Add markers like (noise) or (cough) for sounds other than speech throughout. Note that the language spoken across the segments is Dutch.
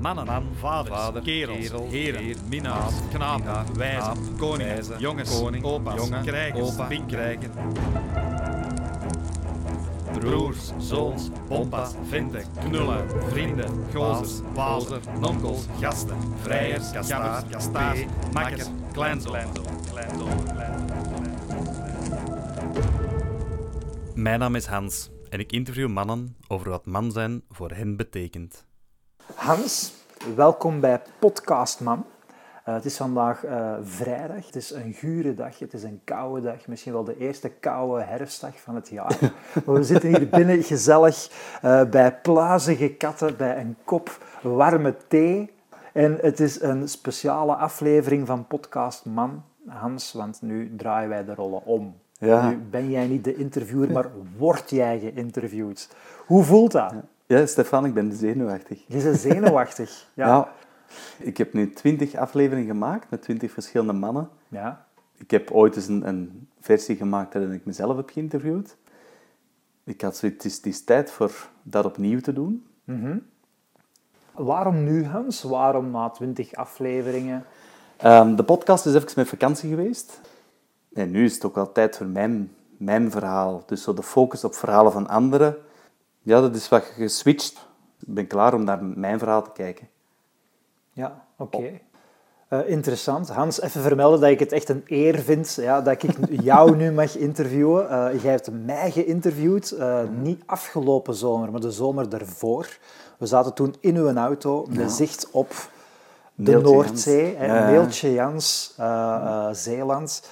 Mannen, Man, vaders, vader, kerels, kerel, heren, minnaars, knapen, wijzen, koningen, jongens, koning, opa's, jongen, krijgers, opa, broers, zoons, pompa, venten, knullen, vrienden, gozers, wazer, nonkels, gasten, vrijers, kastaar, kastaar, makkers, kleinzoon. Mijn naam is Hans en ik interview mannen over wat man zijn voor hen betekent. Hans, welkom bij Podcastman. Uh, het is vandaag uh, vrijdag, het is een gure dag, het is een koude dag, misschien wel de eerste koude herfstdag van het jaar. maar (laughs) we zitten hier binnen gezellig uh, bij plazige katten, bij een kop warme thee. En het is een speciale aflevering van Podcast Man, Hans, want nu draaien wij de rollen om. Ja. Nu ben jij niet de interviewer, maar word jij geïnterviewd. Hoe voelt dat? Ja, Stefan, ik ben zenuwachtig. Je bent zenuwachtig. (laughs) Ja. ja. Ik heb nu twintig afleveringen gemaakt met twintig verschillende mannen. Ja. Ik heb ooit eens een, een versie gemaakt waarin ik mezelf heb geïnterviewd. Ik had zoiets, het is, het is tijd voor dat opnieuw te doen. Mm -hmm. Waarom nu, Hans? Waarom na twintig afleveringen? Um, de podcast is even met vakantie geweest. En nu is het ook wel tijd voor mijn, mijn verhaal. Dus zo de focus op verhalen van anderen. Ja, dat is wat geswitcht. Ik ben klaar om naar mijn verhaal te kijken. Ja, oké. Okay. Uh, interessant. Hans, even vermelden dat ik het echt een eer vind ja, dat ik (laughs) jou nu mag interviewen. Uh, jij hebt mij geïnterviewd, uh, niet afgelopen zomer, maar de zomer daarvoor. We zaten toen in uw auto met ja. zicht op de Noordzee, hè. Neeltje Jans, Zeeland.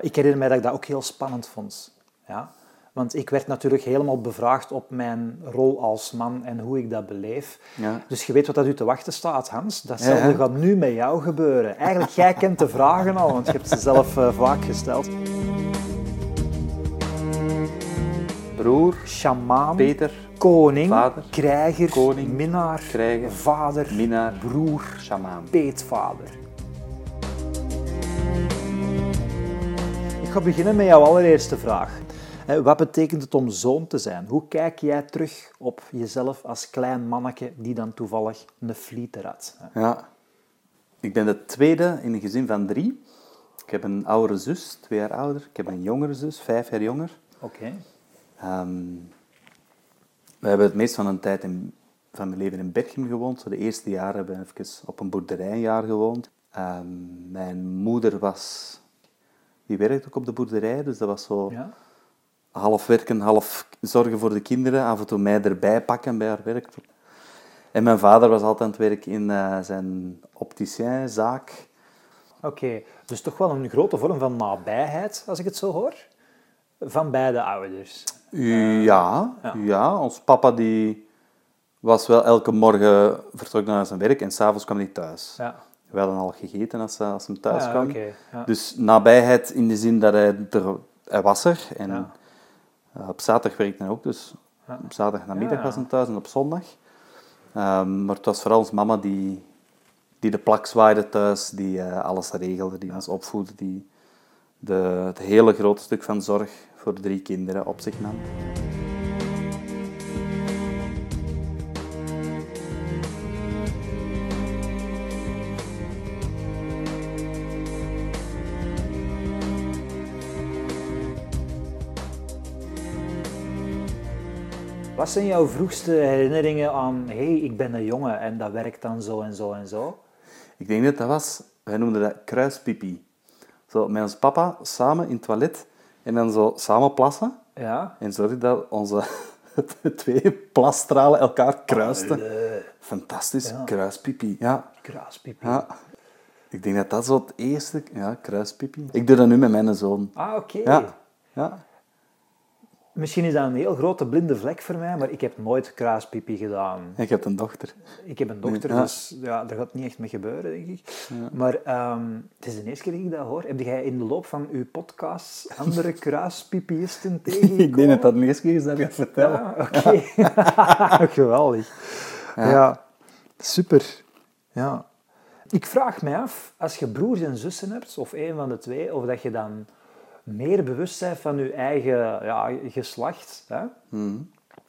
ik herinner mij dat ik dat ook heel spannend vond. Ja? Want ik werd natuurlijk helemaal bevraagd op mijn rol als man en hoe ik dat beleef. Ja. Dus je weet wat dat u te wachten staat, Hans. Datzelfde Ja, gaat nu met jou gebeuren. Eigenlijk, jij kent de vragen al, want je hebt ze zelf uh, vaak gesteld. Broer, Shamaan, Peter, koning, vader, krijger, koning, minnaar, krijger, vader, minnaar, broer, shamaan. peetvader. Ik ga beginnen met jouw allereerste vraag. Wat betekent het om zoon te zijn? Hoe kijk jij terug op jezelf als klein manneke die dan toevallig een flieter had? Ja. Ik ben de tweede in een gezin van drie. Ik heb een oudere zus, twee jaar ouder. Ik heb een jongere zus, vijf jaar jonger. Oké. Okay. Um, we hebben het meest van een tijd in, van mijn leven in Berchem gewoond. De eerste jaren hebben we even op een boerderij een jaar gewoond. Um, mijn moeder was... Die werkte ook op de boerderij, dus dat was zo... Ja? Half werken, half zorgen voor de kinderen, af en toe mij erbij pakken bij haar werk. En mijn vader was altijd aan het werk in uh, zijn opticienzaak. Oké, okay. dus toch wel een grote vorm van nabijheid, als ik het zo hoor, van beide ouders. Uh, ja, ja, ja. Ons papa die was wel elke morgen vertrok naar zijn werk en s'avonds kwam hij thuis. Ja. We hadden al gegeten als, als hij thuis ja, kwam. Okay, ja. Dus nabijheid in de zin dat hij, er, hij was er en... Uh, op zaterdag werkte hij ook, dus ja. op zaterdag namiddag Ja, ja. was hij thuis en op zondag. Um, maar het was vooral ons mama die, die de plak zwaaide thuis, die uh, alles regelde, die ons opvoedde, die de, het hele grote stuk van zorg voor de drie kinderen op zich nam. Wat zijn jouw vroegste herinneringen aan, hé, hey, ik ben een jongen en dat werkt dan zo en zo en zo? Ik denk dat dat was, wij noemden dat kruispipi. Zo met ons papa samen in het toilet en dan zo samen plassen. Ja. En zorg dat onze (laughs) twee plasstralen elkaar kruisten. Allee. Fantastisch, Ja. kruispipi. Ja. Kruispipi. ja. Ik denk dat dat zo het eerste... Ja, kruispipi. Ik doe dat nu met mijn zoon. Ah, oké. Ja. Ja. Misschien is dat een heel grote blinde vlek voor mij, maar ik heb nooit kruispipi gedaan. Ik heb een dochter. Ik heb een dochter, Ja. dus ja, daar gaat niet echt mee gebeuren, denk ik. Maar ehm, het is de eerste keer dat ik dat hoor. Heb jij in de loop van uw podcast andere (laughs) kruispipiisten tegengekomen? Ik denk dat dat de eerste keer is dat ik het vertel. Ja, oké. (laughs) Geweldig. Ja. super. Ja. Ik vraag mij af, als je broers en zussen hebt, of een van de twee, of dat je dan meer bewust bent van je eigen ja, geslacht, hè, Mhm.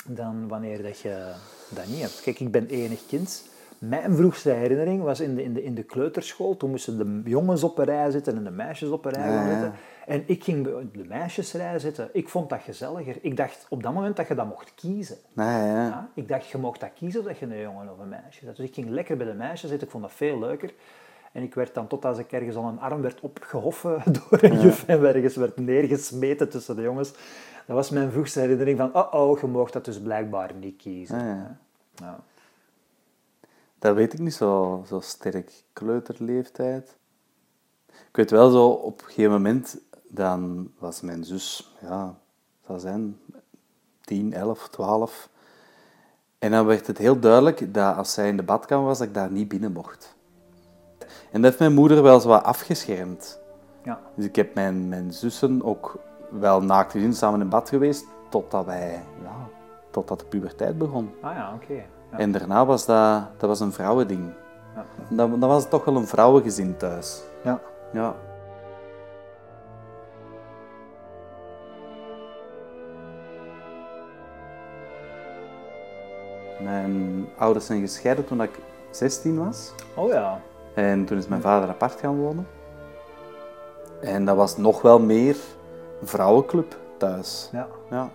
dan wanneer dat je dat niet hebt. Kijk, ik ben enig kind, Mijn vroegste herinnering was in de, in de, in de kleuterschool. Toen moesten de jongens op een rij zitten en de meisjes op een rij Ja, ja. zitten. En ik ging bij de meisjesrij zitten. Ik vond dat gezelliger. Ik dacht op dat moment dat je dat mocht kiezen. Ja, ik dacht, je mocht dat kiezen of dat je een jongen of een meisje bent. Dus ik ging lekker bij de meisjes zitten. Ik vond dat veel leuker. En ik werd dan, tot als ik ergens al een arm werd opgehoffen (laughs) door een juf en ergens werd neergesmeten tussen de jongens. Dat was mijn vroegste herinnering van, oh oh, je mocht dat dus blijkbaar niet kiezen. Ah, ja. Ja. Dat weet ik niet zo, zo sterk. Kleuterleeftijd. Ik weet wel zo, op een gegeven moment, dan was mijn zus, ja, zou zijn 10, 11, 12. En dan werd het heel duidelijk dat als zij in de badkamer was, dat ik daar niet binnen mocht. En dat heeft mijn moeder wel zo wat afgeschermd. Ja. Dus ik heb mijn, mijn zussen ook wel naakt gezien, samen in bad geweest, totdat wij, ja, totdat de puberteit begon. Ah ja, oké. Ja. En daarna was dat, dat was een vrouwending. Ja. Dan, dan was het toch wel een vrouwengezin thuis. Ja. Ja. Mijn ouders zijn gescheiden toen ik 16 was. Oh ja. En toen is mijn vader apart gaan wonen. En dat was nog wel meer een vrouwenclub thuis. Ja. Ja.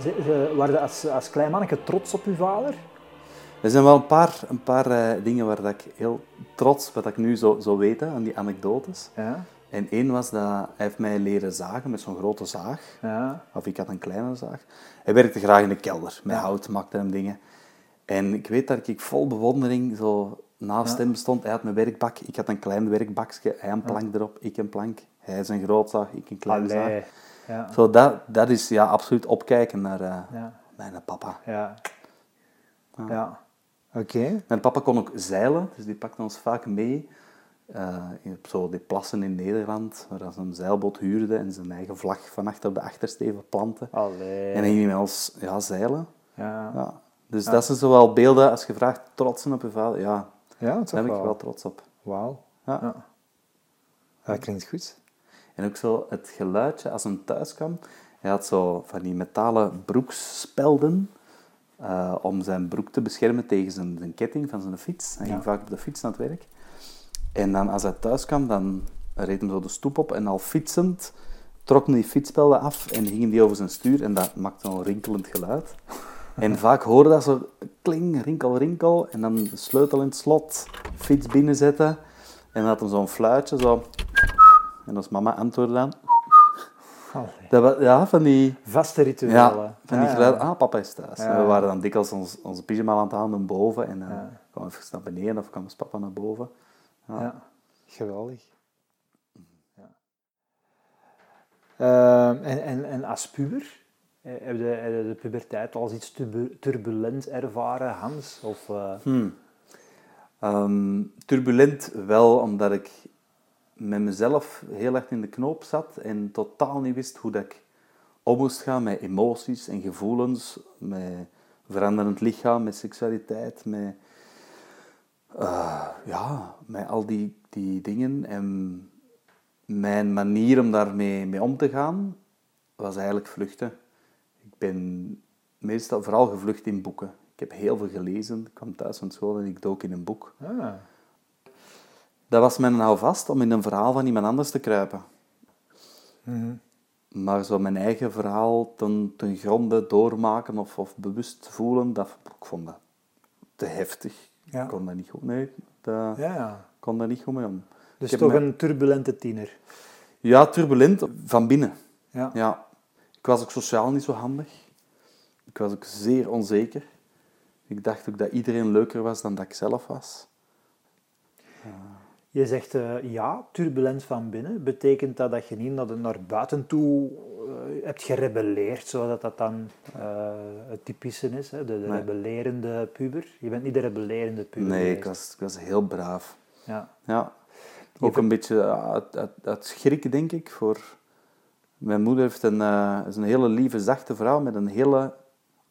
Ze, ze, waren als, als klein manneke trots op uw vader? Er zijn wel een paar, een paar eh, dingen waar dat ik heel trots, wat ik nu zo, zo weet, aan die anekdotes. Ja. En één was dat hij heeft mij leren zagen met zo'n grote zaag. Ja. Of ik had een kleine zaag. Hij werkte graag in de kelder, met hout, maakte hem dingen. En ik weet dat ik vol bewondering zo naast hem stond. Hij had mijn werkbak, ik had een klein werkbakje, hij een plank erop, ik een plank. Hij is een groot zaag, ik een kleine zaag. Ja. Zo, dat, dat is ja, absoluut opkijken naar eh, Ja. mijn papa. Ja. Mijn papa kon ook zeilen, dus die pakte ons vaak mee. eh, op zo die plassen in Nederland, waar ze een zeilboot huurde en zijn eigen vlag van achter op de achtersteven planten. Allee. En dan ging hij ons ja, zeilen. Ja. Ja. Dus dat zijn zowel beelden, als je vraagt, trotsen op je vader. Ja, Ja, daar ben ik wel. trots op. Wauw. Ja. Ja. Dat klinkt goed. En ook zo het geluidje als hij thuis kwam. Hij had zo van die metalen broekspelden eh, om zijn broek te beschermen tegen zijn, zijn ketting van zijn fiets. Hij ging vaak op de fiets naar het werk. En dan als hij thuis kwam, dan reed hij zo de stoep op en al fietsend trok hij die fietsspelden af en gingen die over zijn stuur en dat maakte een rinkelend geluid. (laughs) En vaak hoorde dat zo kling, rinkel, rinkel en dan de sleutel in het slot, fiets binnenzetten en dan had hij zo'n fluitje zo en als mama antwoordde dan. Dat was, ja, van die, Vaste rituelen. ja, van die geluiden, ah, papa is thuis. En we waren dan dikwijls ons, onze pyjama aan het halen boven en dan Ja. kwam even naar beneden of kwam papa naar boven. Ja. Geweldig. Ja. Ehm, en, en, en als puber? Eh, Heb je, heb je de puberteit al eens iets turbu- turbulent ervaren, Hans? Of, eh, Hmm. Ehm, turbulent wel, omdat ik met mezelf heel erg in de knoop zat en totaal niet wist hoe dat ik om moest gaan met emoties en gevoelens, met veranderend lichaam, met seksualiteit, met, eh, ja, met al die, die dingen. En mijn manier om daarmee mee om te gaan was eigenlijk vluchten. Ik ben meestal vooral gevlucht in boeken. Ik heb heel veel gelezen. Ik kwam thuis van school en ik dook in een boek. ah, Dat was mijn houvast om in een verhaal van iemand anders te kruipen. mhm. Maar zo mijn eigen verhaal ten, ten gronde doormaken of, of bewust voelen, dat, ik vond dat te heftig. Ja. Ik kon daar niet goed mee. Dat, ja, ja. ik kon daar niet goed mee om. Dus Ik toch een turbulente tiener. Ja, turbulent van binnen. Ja. Ja. Ik was ook sociaal niet zo handig. Ik was ook zeer onzeker. Ik dacht ook dat iedereen leuker was dan dat ik zelf was. Je zegt eh, ja, turbulent van binnen. Betekent dat dat je niet naar, de- naar buiten toe eh, hebt gerebelleerd, zodat dat dan eh, het typische is, hè? de, de Nee. rebellerende puber? Je bent niet de rebellerende puber. Nee, ik was, ik was heel braaf. Ja. Ja. Ook een beetje uit, uit, uit schrik, denk ik. Voor... Mijn moeder heeft een, is een hele lieve, zachte vrouw met een hele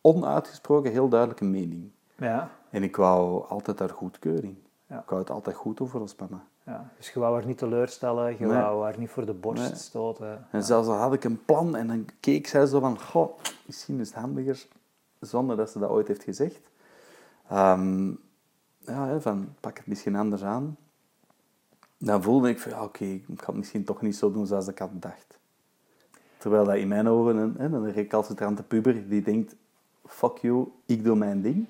onuitgesproken heel duidelijke mening. Ja. En ik wou altijd daar goedkeuring. Ja. Ik wou het altijd goed over mama. Ja. Dus je wou haar niet teleurstellen, je Nee. wou haar niet voor de borst Nee. stoten. En zelfs al had ik een plan en dan keek zij zo van, goh, misschien is het handiger, zonder dat ze dat ooit heeft gezegd. Ehm, ja, van, pak het misschien anders aan. Dan voelde ik van, ja, oké, ik ga het misschien toch niet zo doen zoals ik had bedacht. Terwijl dat in mijn ogen een, een recalcitrante puber die denkt, fuck you, ik doe mijn ding.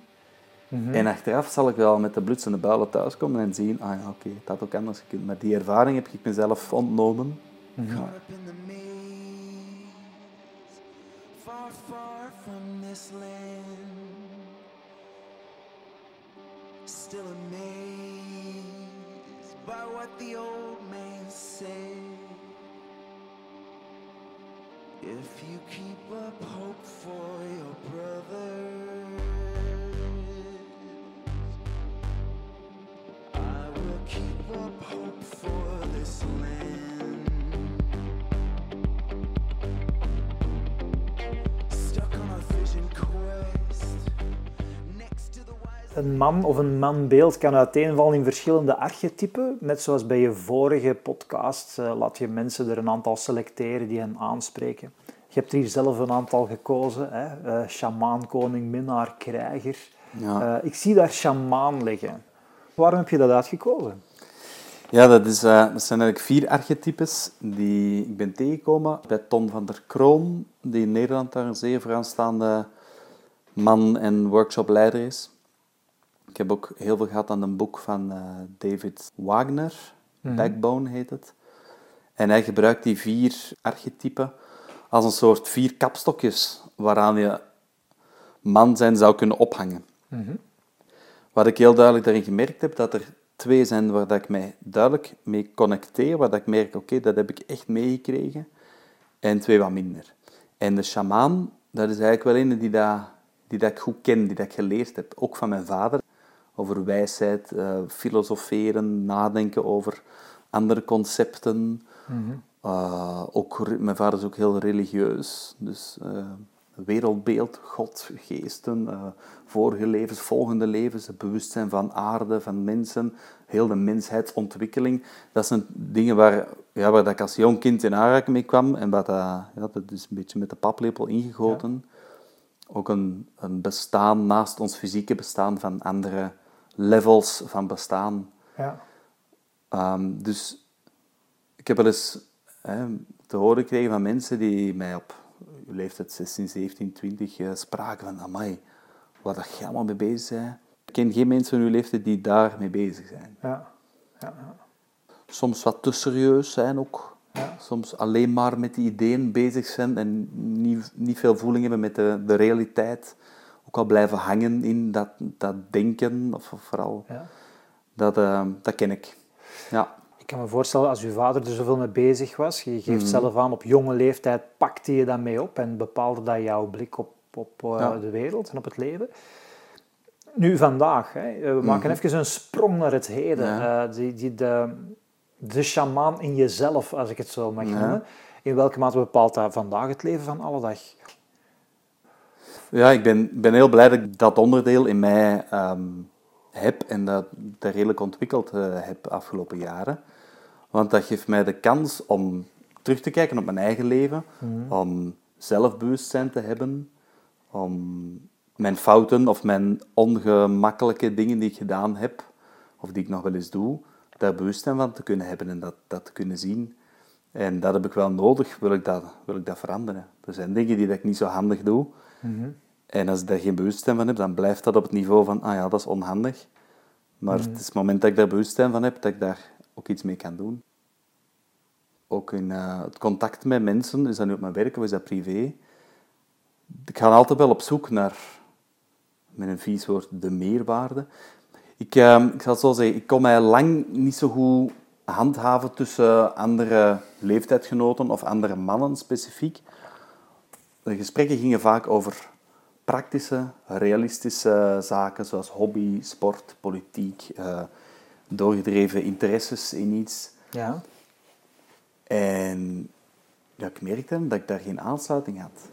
Mhm. En achteraf zal ik wel met de blutsende builen thuiskomen en zien, ah ja, oké, het had ook anders gekund. Maar die ervaring heb ik mezelf ontnomen. From this land. Still amazed by what the old man said. If you keep up hope for your brothers, Een man of een manbeeld kan uiteenvallen in verschillende archetypen. Net zoals bij je vorige podcast eh, laat je mensen er een aantal selecteren die hen aanspreken. Je hebt er hier zelf een aantal gekozen. Hè? Eh, shamaan, koning, minnaar, krijger. Ja. Eh, ik zie daar shamaan liggen. Waarom heb je dat uitgekozen? Ja, dat, is, dat zijn eigenlijk vier archetypes die ik ben tegengekomen bij Ton van der Kroon, die in Nederland daar een zeer vooraanstaande man en workshopleider is. Ik heb ook heel veel gehad aan een boek van eh, David Wagner, Backbone heet het. En hij gebruikt die vier archetypen als een soort vier kapstokjes waaraan je man zijn zou kunnen ophangen. Wat ik heel duidelijk daarin gemerkt heb, dat er twee zijn waar dat ik mij duidelijk mee connecteer, waar dat ik merk, oké, dat heb ik echt meegekregen, en twee wat minder. En de shamaan, dat is eigenlijk wel een die, dat, die dat ik goed ken, die dat ik geleerd heb, ook van mijn vader, over wijsheid, eh, filosoferen, nadenken over andere concepten. Eh, ook, mijn vader is ook heel religieus, dus eh, wereldbeeld, God, geesten, vorige levens, volgende levens, het bewustzijn van aarde, van mensen, heel de menshheidsontwikkeling. Dat zijn dingen waar, ja, waar dat ik als jong kind in aanraking mee kwam en wat, ja, dat is een beetje met de paplepel ingegoten. Ook een, een bestaan naast ons fysieke bestaan van andere levels van bestaan. Ja. Ehm, dus ik heb wel eens hè, te horen gekregen van mensen die mij op leeftijd 16, 17, 20 eh, spraken van amai, wat dat jij allemaal mee bezig bent. Ik ken geen mensen van uw leeftijd die daar mee bezig zijn. Ja. Ja. ja. Soms wat te serieus zijn ook. Ja. Soms alleen maar met die ideeën bezig zijn en niet, niet veel voeling hebben met de, de realiteit. Ook al blijven hangen in dat, dat denken, of, of vooral, ja. dat, eh, dat ken ik. Ja. Ik kan me voorstellen, als uw vader er zoveel mee bezig was, je geeft zelf aan, op jonge leeftijd pakte je dat mee op en bepaalde dat jouw blik op, op eh, Ja. de wereld en op het leven. Nu, vandaag, hè, eh, we maken even een sprong naar het heden. Ja. Die, die, de, de shamaan in jezelf, als ik het zo mag noemen. In welke mate bepaalt dat vandaag het leven van alle dag? Ja, ik ben, ben heel blij dat ik dat onderdeel in mij ehm, heb en dat, dat redelijk ontwikkeld eh, heb afgelopen jaren. Want dat geeft mij de kans om terug te kijken op mijn eigen leven, om zelfbewustzijn te hebben, om mijn fouten of mijn ongemakkelijke dingen die ik gedaan heb, of die ik nog wel eens doe, daar bewustzijn van te kunnen hebben en dat, dat te kunnen zien. En dat heb ik wel nodig, wil ik dat, wil ik dat veranderen. Er zijn dingen die dat ik niet zo handig doe. En als ik daar geen bewustzijn van heb, dan blijft dat op het niveau van, ah ja, dat is onhandig. Maar het is het moment dat ik daar bewustzijn van heb, dat ik daar ook iets mee kan doen. Ook in eh, het contact met mensen, is dat nu op mijn werk of is dat privé? Ik ga altijd wel op zoek naar, met een vies woord, de meerwaarde. Ik, eh, ik zal het zo zeggen, ik kon mij lang niet zo goed handhaven tussen andere leeftijdsgenoten of andere mannen specifiek. De gesprekken gingen vaak over praktische, realistische zaken zoals hobby, sport, politiek, eh, doorgedreven interesses in iets. Ja. En ja, ik merkte dat ik daar geen aansluiting had.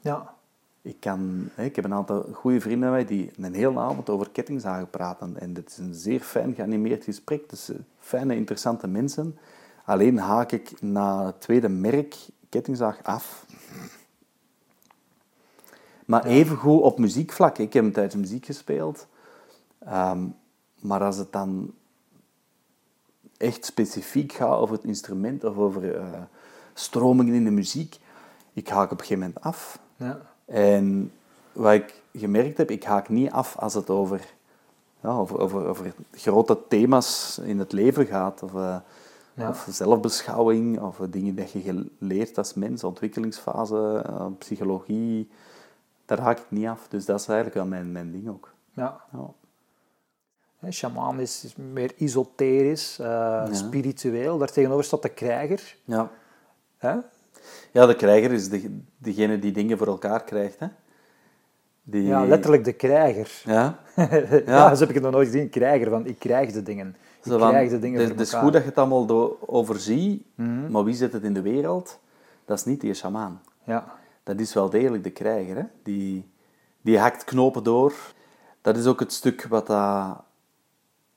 Ja. Ik, kan, hè, ik heb een aantal goede vrienden mij die een hele avond over kettingzagen praten. En het is een zeer fijn geanimeerd gesprek. Dus eh, fijne, interessante mensen. Alleen haak ik na het tweede merk kettingzaag af. Maar evengoed op muziekvlak. Ik heb een tijdje muziek gespeeld. Ehm, maar als het dan echt specifiek gaat over het instrument of over eh, stromingen in de muziek, ik haak op een gegeven moment af. Ja. En wat ik gemerkt heb, ik haak niet af als het over, ja, over, over, over grote thema's in het leven gaat. Of, eh, Ja. of zelfbeschouwing, of dingen dat je leert als mens, ontwikkelingsfase, eh, psychologie. Daar haak ik niet af. Dus dat is eigenlijk wel mijn, mijn ding ook. Ja. Ja. Hè, Shamaan is, is meer esoterisch, eh, spiritueel. Daartegenover staat de krijger. Ja. Ja, de krijger is de, degene die dingen voor elkaar krijgt. Hè? Die, Ja, letterlijk de krijger. Ja, (laughs) ja. zo heb ik het nog nooit gezien. Krijger, van ik krijg de dingen. Ik Zo krijg de dingen het, is goed dat je het allemaal overziet, maar wie zet het in de wereld? Dat is niet die shamaan. Ja. Dat is wel degelijk de krijger. Hè? Die, die hakt knopen door. Dat is ook het stuk wat dat,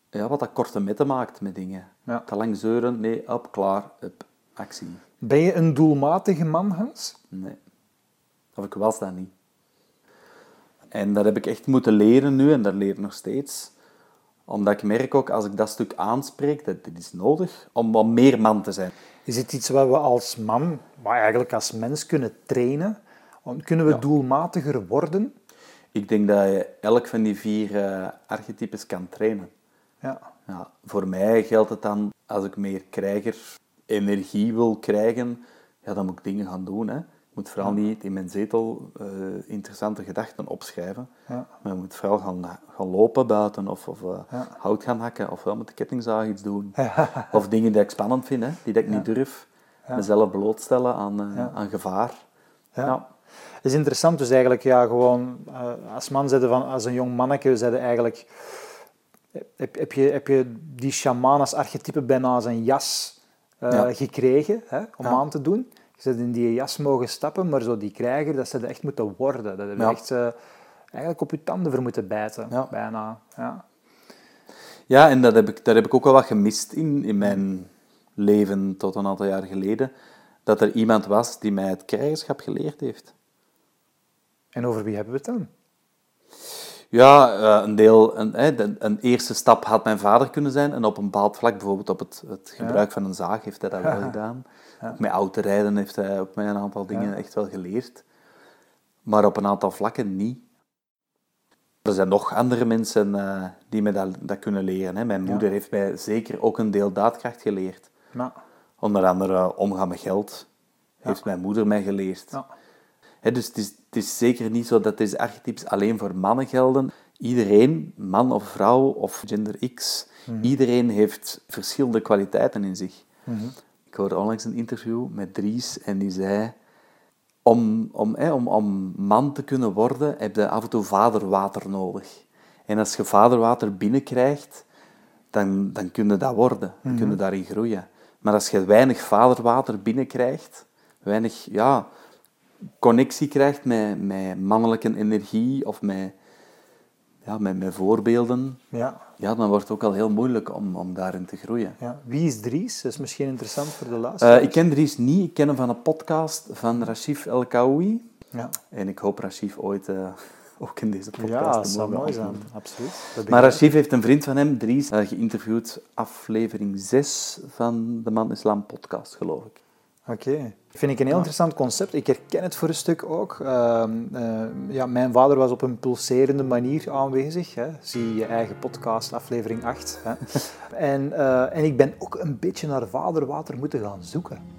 ja, wat dat korte metten maakt met dingen. Ja. Te lang zeuren, nee, op, klaar, op, actie. Ben je een doelmatige man, Hans? Nee. Of ik was dat niet. En dat heb ik echt moeten leren nu, en dat leer ik nog steeds. Omdat ik merk ook, als ik dat stuk aanspreek, dat dit is nodig om wat meer man te zijn. Is het iets wat we als man, maar eigenlijk als mens kunnen trainen? Kunnen we doelmatiger worden? Ik denk dat je elk van die vier eh, archetypes kan trainen. Ja. Ja, voor mij geldt het dan, als ik meer krijger energie wil krijgen, ja, dan moet ik dingen gaan doen. Hè. Ik moet vooral niet in mijn zetel eh, interessante gedachten opschrijven. Ja. Maar ik moet vooral gaan, gaan lopen buiten of, of eh, Ja. hout gaan hakken of wel met de kettingzaag iets doen. (laughs) Of dingen die ik spannend vind, hè, die dat ik niet durf. Mezelf blootstellen aan, eh, aan gevaar. Ja. Het is interessant, dus eigenlijk ja, gewoon als man zeiden van, als een jong manneke, zeiden eigenlijk, heb, heb, je, heb je die shaman als archetype bijna als een jas Ja. gekregen hè, om aan te doen. Bent in die jas mogen stappen, maar zo die krijger, dat ze echt moeten worden. Dat hebben Ja. echt eh, eigenlijk op je tanden voor moeten bijten, Ja. bijna. Ja. Ja, en dat heb ik, daar heb ik ook wel wat gemist in, in mijn leven tot een aantal jaar geleden. Dat er iemand was die mij het krijgerschap geleerd heeft. En over wie hebben we het dan? Ja, eh, een deel, een, een eerste stap had mijn vader kunnen zijn. En op een bepaald vlak, bijvoorbeeld op het, het gebruik van een zaag, heeft hij dat wel (laughs) gedaan. Ook met autorijden heeft hij ook mij een aantal dingen echt wel geleerd. Maar op een aantal vlakken niet. Er zijn nog andere mensen eh, die mij dat, dat kunnen leren. Hè. Mijn moeder heeft mij zeker ook een deel daadkracht geleerd. Onder andere omgaan met geld. Heeft mijn moeder mij geleerd. ja. Hè, dus het is, het is zeker niet zo dat deze archetypes alleen voor mannen gelden. Iedereen, man of vrouw of gender X, iedereen heeft verschillende kwaliteiten in zich. Ik hoorde onlangs een interview met Dries en die zei... Om, om, hè, om, om man te kunnen worden, heb je af en toe vaderwater nodig. En als je vaderwater binnenkrijgt, dan, dan kun je dat worden. Dan kun je daarin groeien. Maar als je weinig vaderwater binnenkrijgt, weinig ja, connectie krijgt met, met mannelijke energie of met, ja, met, met voorbeelden, Ja, ja, dan wordt het ook al heel moeilijk om, om daarin te groeien. ja. Wie is Dries? Dat is misschien interessant voor de. Eh, ik ken Dries niet. Ik ken hem van een podcast van Rashif El Kaoui. ja. En ik hoop Rashif ooit eh, (laughs) ook in deze podcast ja, te dat zou mogen mooi zijn. Absoluut. Maar. Rashif heeft een vriend van hem, Dries, eh, geïnterviewd aflevering 6 van de Man Islam podcast, geloof ik. Oké. Vind ik een heel interessant concept. Ik herken het voor een stuk ook. Ehm, eh, ja, mijn vader was op een pulserende manier aanwezig. Hè. Zie je eigen podcast, aflevering 8. Hè. (laughs) en, eh, en ik ben ook een beetje naar vaderwater moeten gaan zoeken.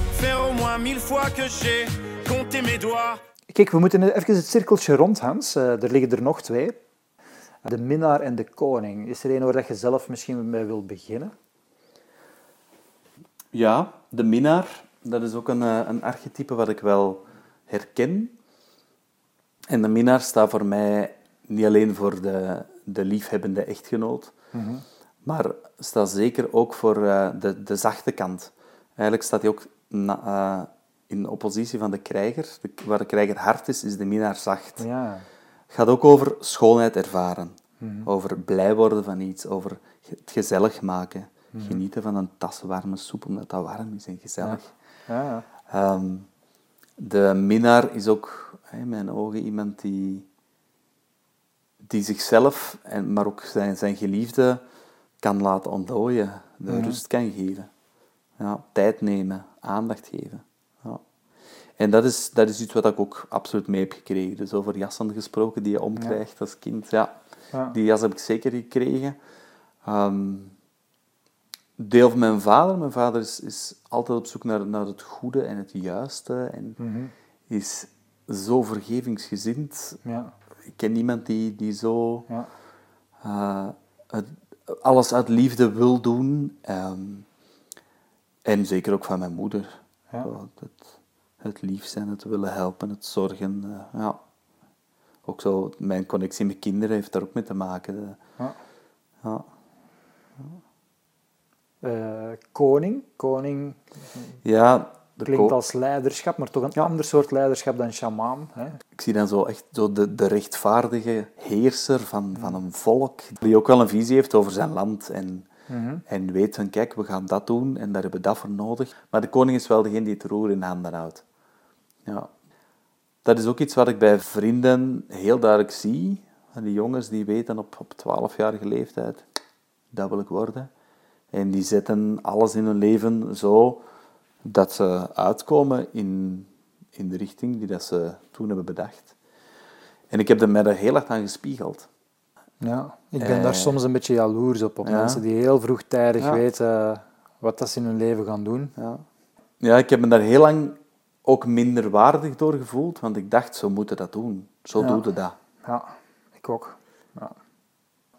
faire au moins mille fois que j'ai compté mes doigts. Kijk, we moeten even het cirkeltje rond, Hans. Uh, er liggen er nog twee. De minnaar en de koning. Is er een waar je zelf misschien mee wil beginnen? Ja, de minnaar, dat is ook een, eh, een archetype wat ik wel herken. En de minnaar staat voor mij niet alleen voor de, de liefhebbende echtgenoot, mm maar staat zeker ook voor uh, de, de zachte kant. Eigenlijk staat hij ook na, in oppositie van de krijger. De, waar de krijger hard is, is de minnaar zacht. Ja. Het gaat ook over schoonheid ervaren. Mhm. Over blij worden van iets, over het gezellig maken. Mhm. Genieten van een tas warme soep, omdat dat warm is en gezellig. Ja. Ja. Um, de minnaar is ook, in mijn ogen, iemand die, die zichzelf, en, maar ook zijn, zijn geliefde, kan laten ontdooien. De mhm. rust kan geven. Ja, tijd nemen, aandacht geven. En dat is, dat is iets wat ik ook absoluut mee heb gekregen. Dus over jassen gesproken die je omkrijgt als kind. Ja, die jas heb ik zeker gekregen. Um, deel van mijn vader. Mijn vader is, is altijd op zoek naar, naar het goede en het juiste. En mhm. is zo vergevingsgezind. Ja. Ik ken niemand die, die zo ja. uh, het, alles uit liefde wil doen. Um, en zeker ook van mijn moeder. Ja. het lief zijn, het willen helpen, het zorgen. Uh, ja. Ook zo, mijn connectie met kinderen heeft daar ook mee te maken. Ja. ja. Uh, koning, koning. Ja, klinkt als leiderschap, maar toch een ander soort leiderschap dan shamaan. Hè? Ik zie dan zo echt zo de, de rechtvaardige heerser van, van een volk, die ook wel een visie heeft over zijn land en Mhm. En weet van, kijk, we gaan dat doen en daar hebben we dat voor nodig. Maar de koning is wel degene die het roer in handen houdt. Ja. Dat is ook iets wat ik bij vrienden heel duidelijk zie. Die jongens die weten op, op 12-jarige leeftijd, dat wil ik worden. En die zetten alles in hun leven zo dat ze uitkomen in, in de richting die dat ze toen hebben bedacht. En ik heb er mij daar heel erg aan gespiegeld. Ja, ik ben daar eh, soms een beetje jaloers op, op mensen die heel vroegtijdig weten wat dat ze in hun leven gaan doen. Ja. ja, ik heb me daar heel lang ook minder waardig door gevoeld, want ik dacht, zo moeten dat doen. Zo doe je dat. Ja, ik ook. Ja.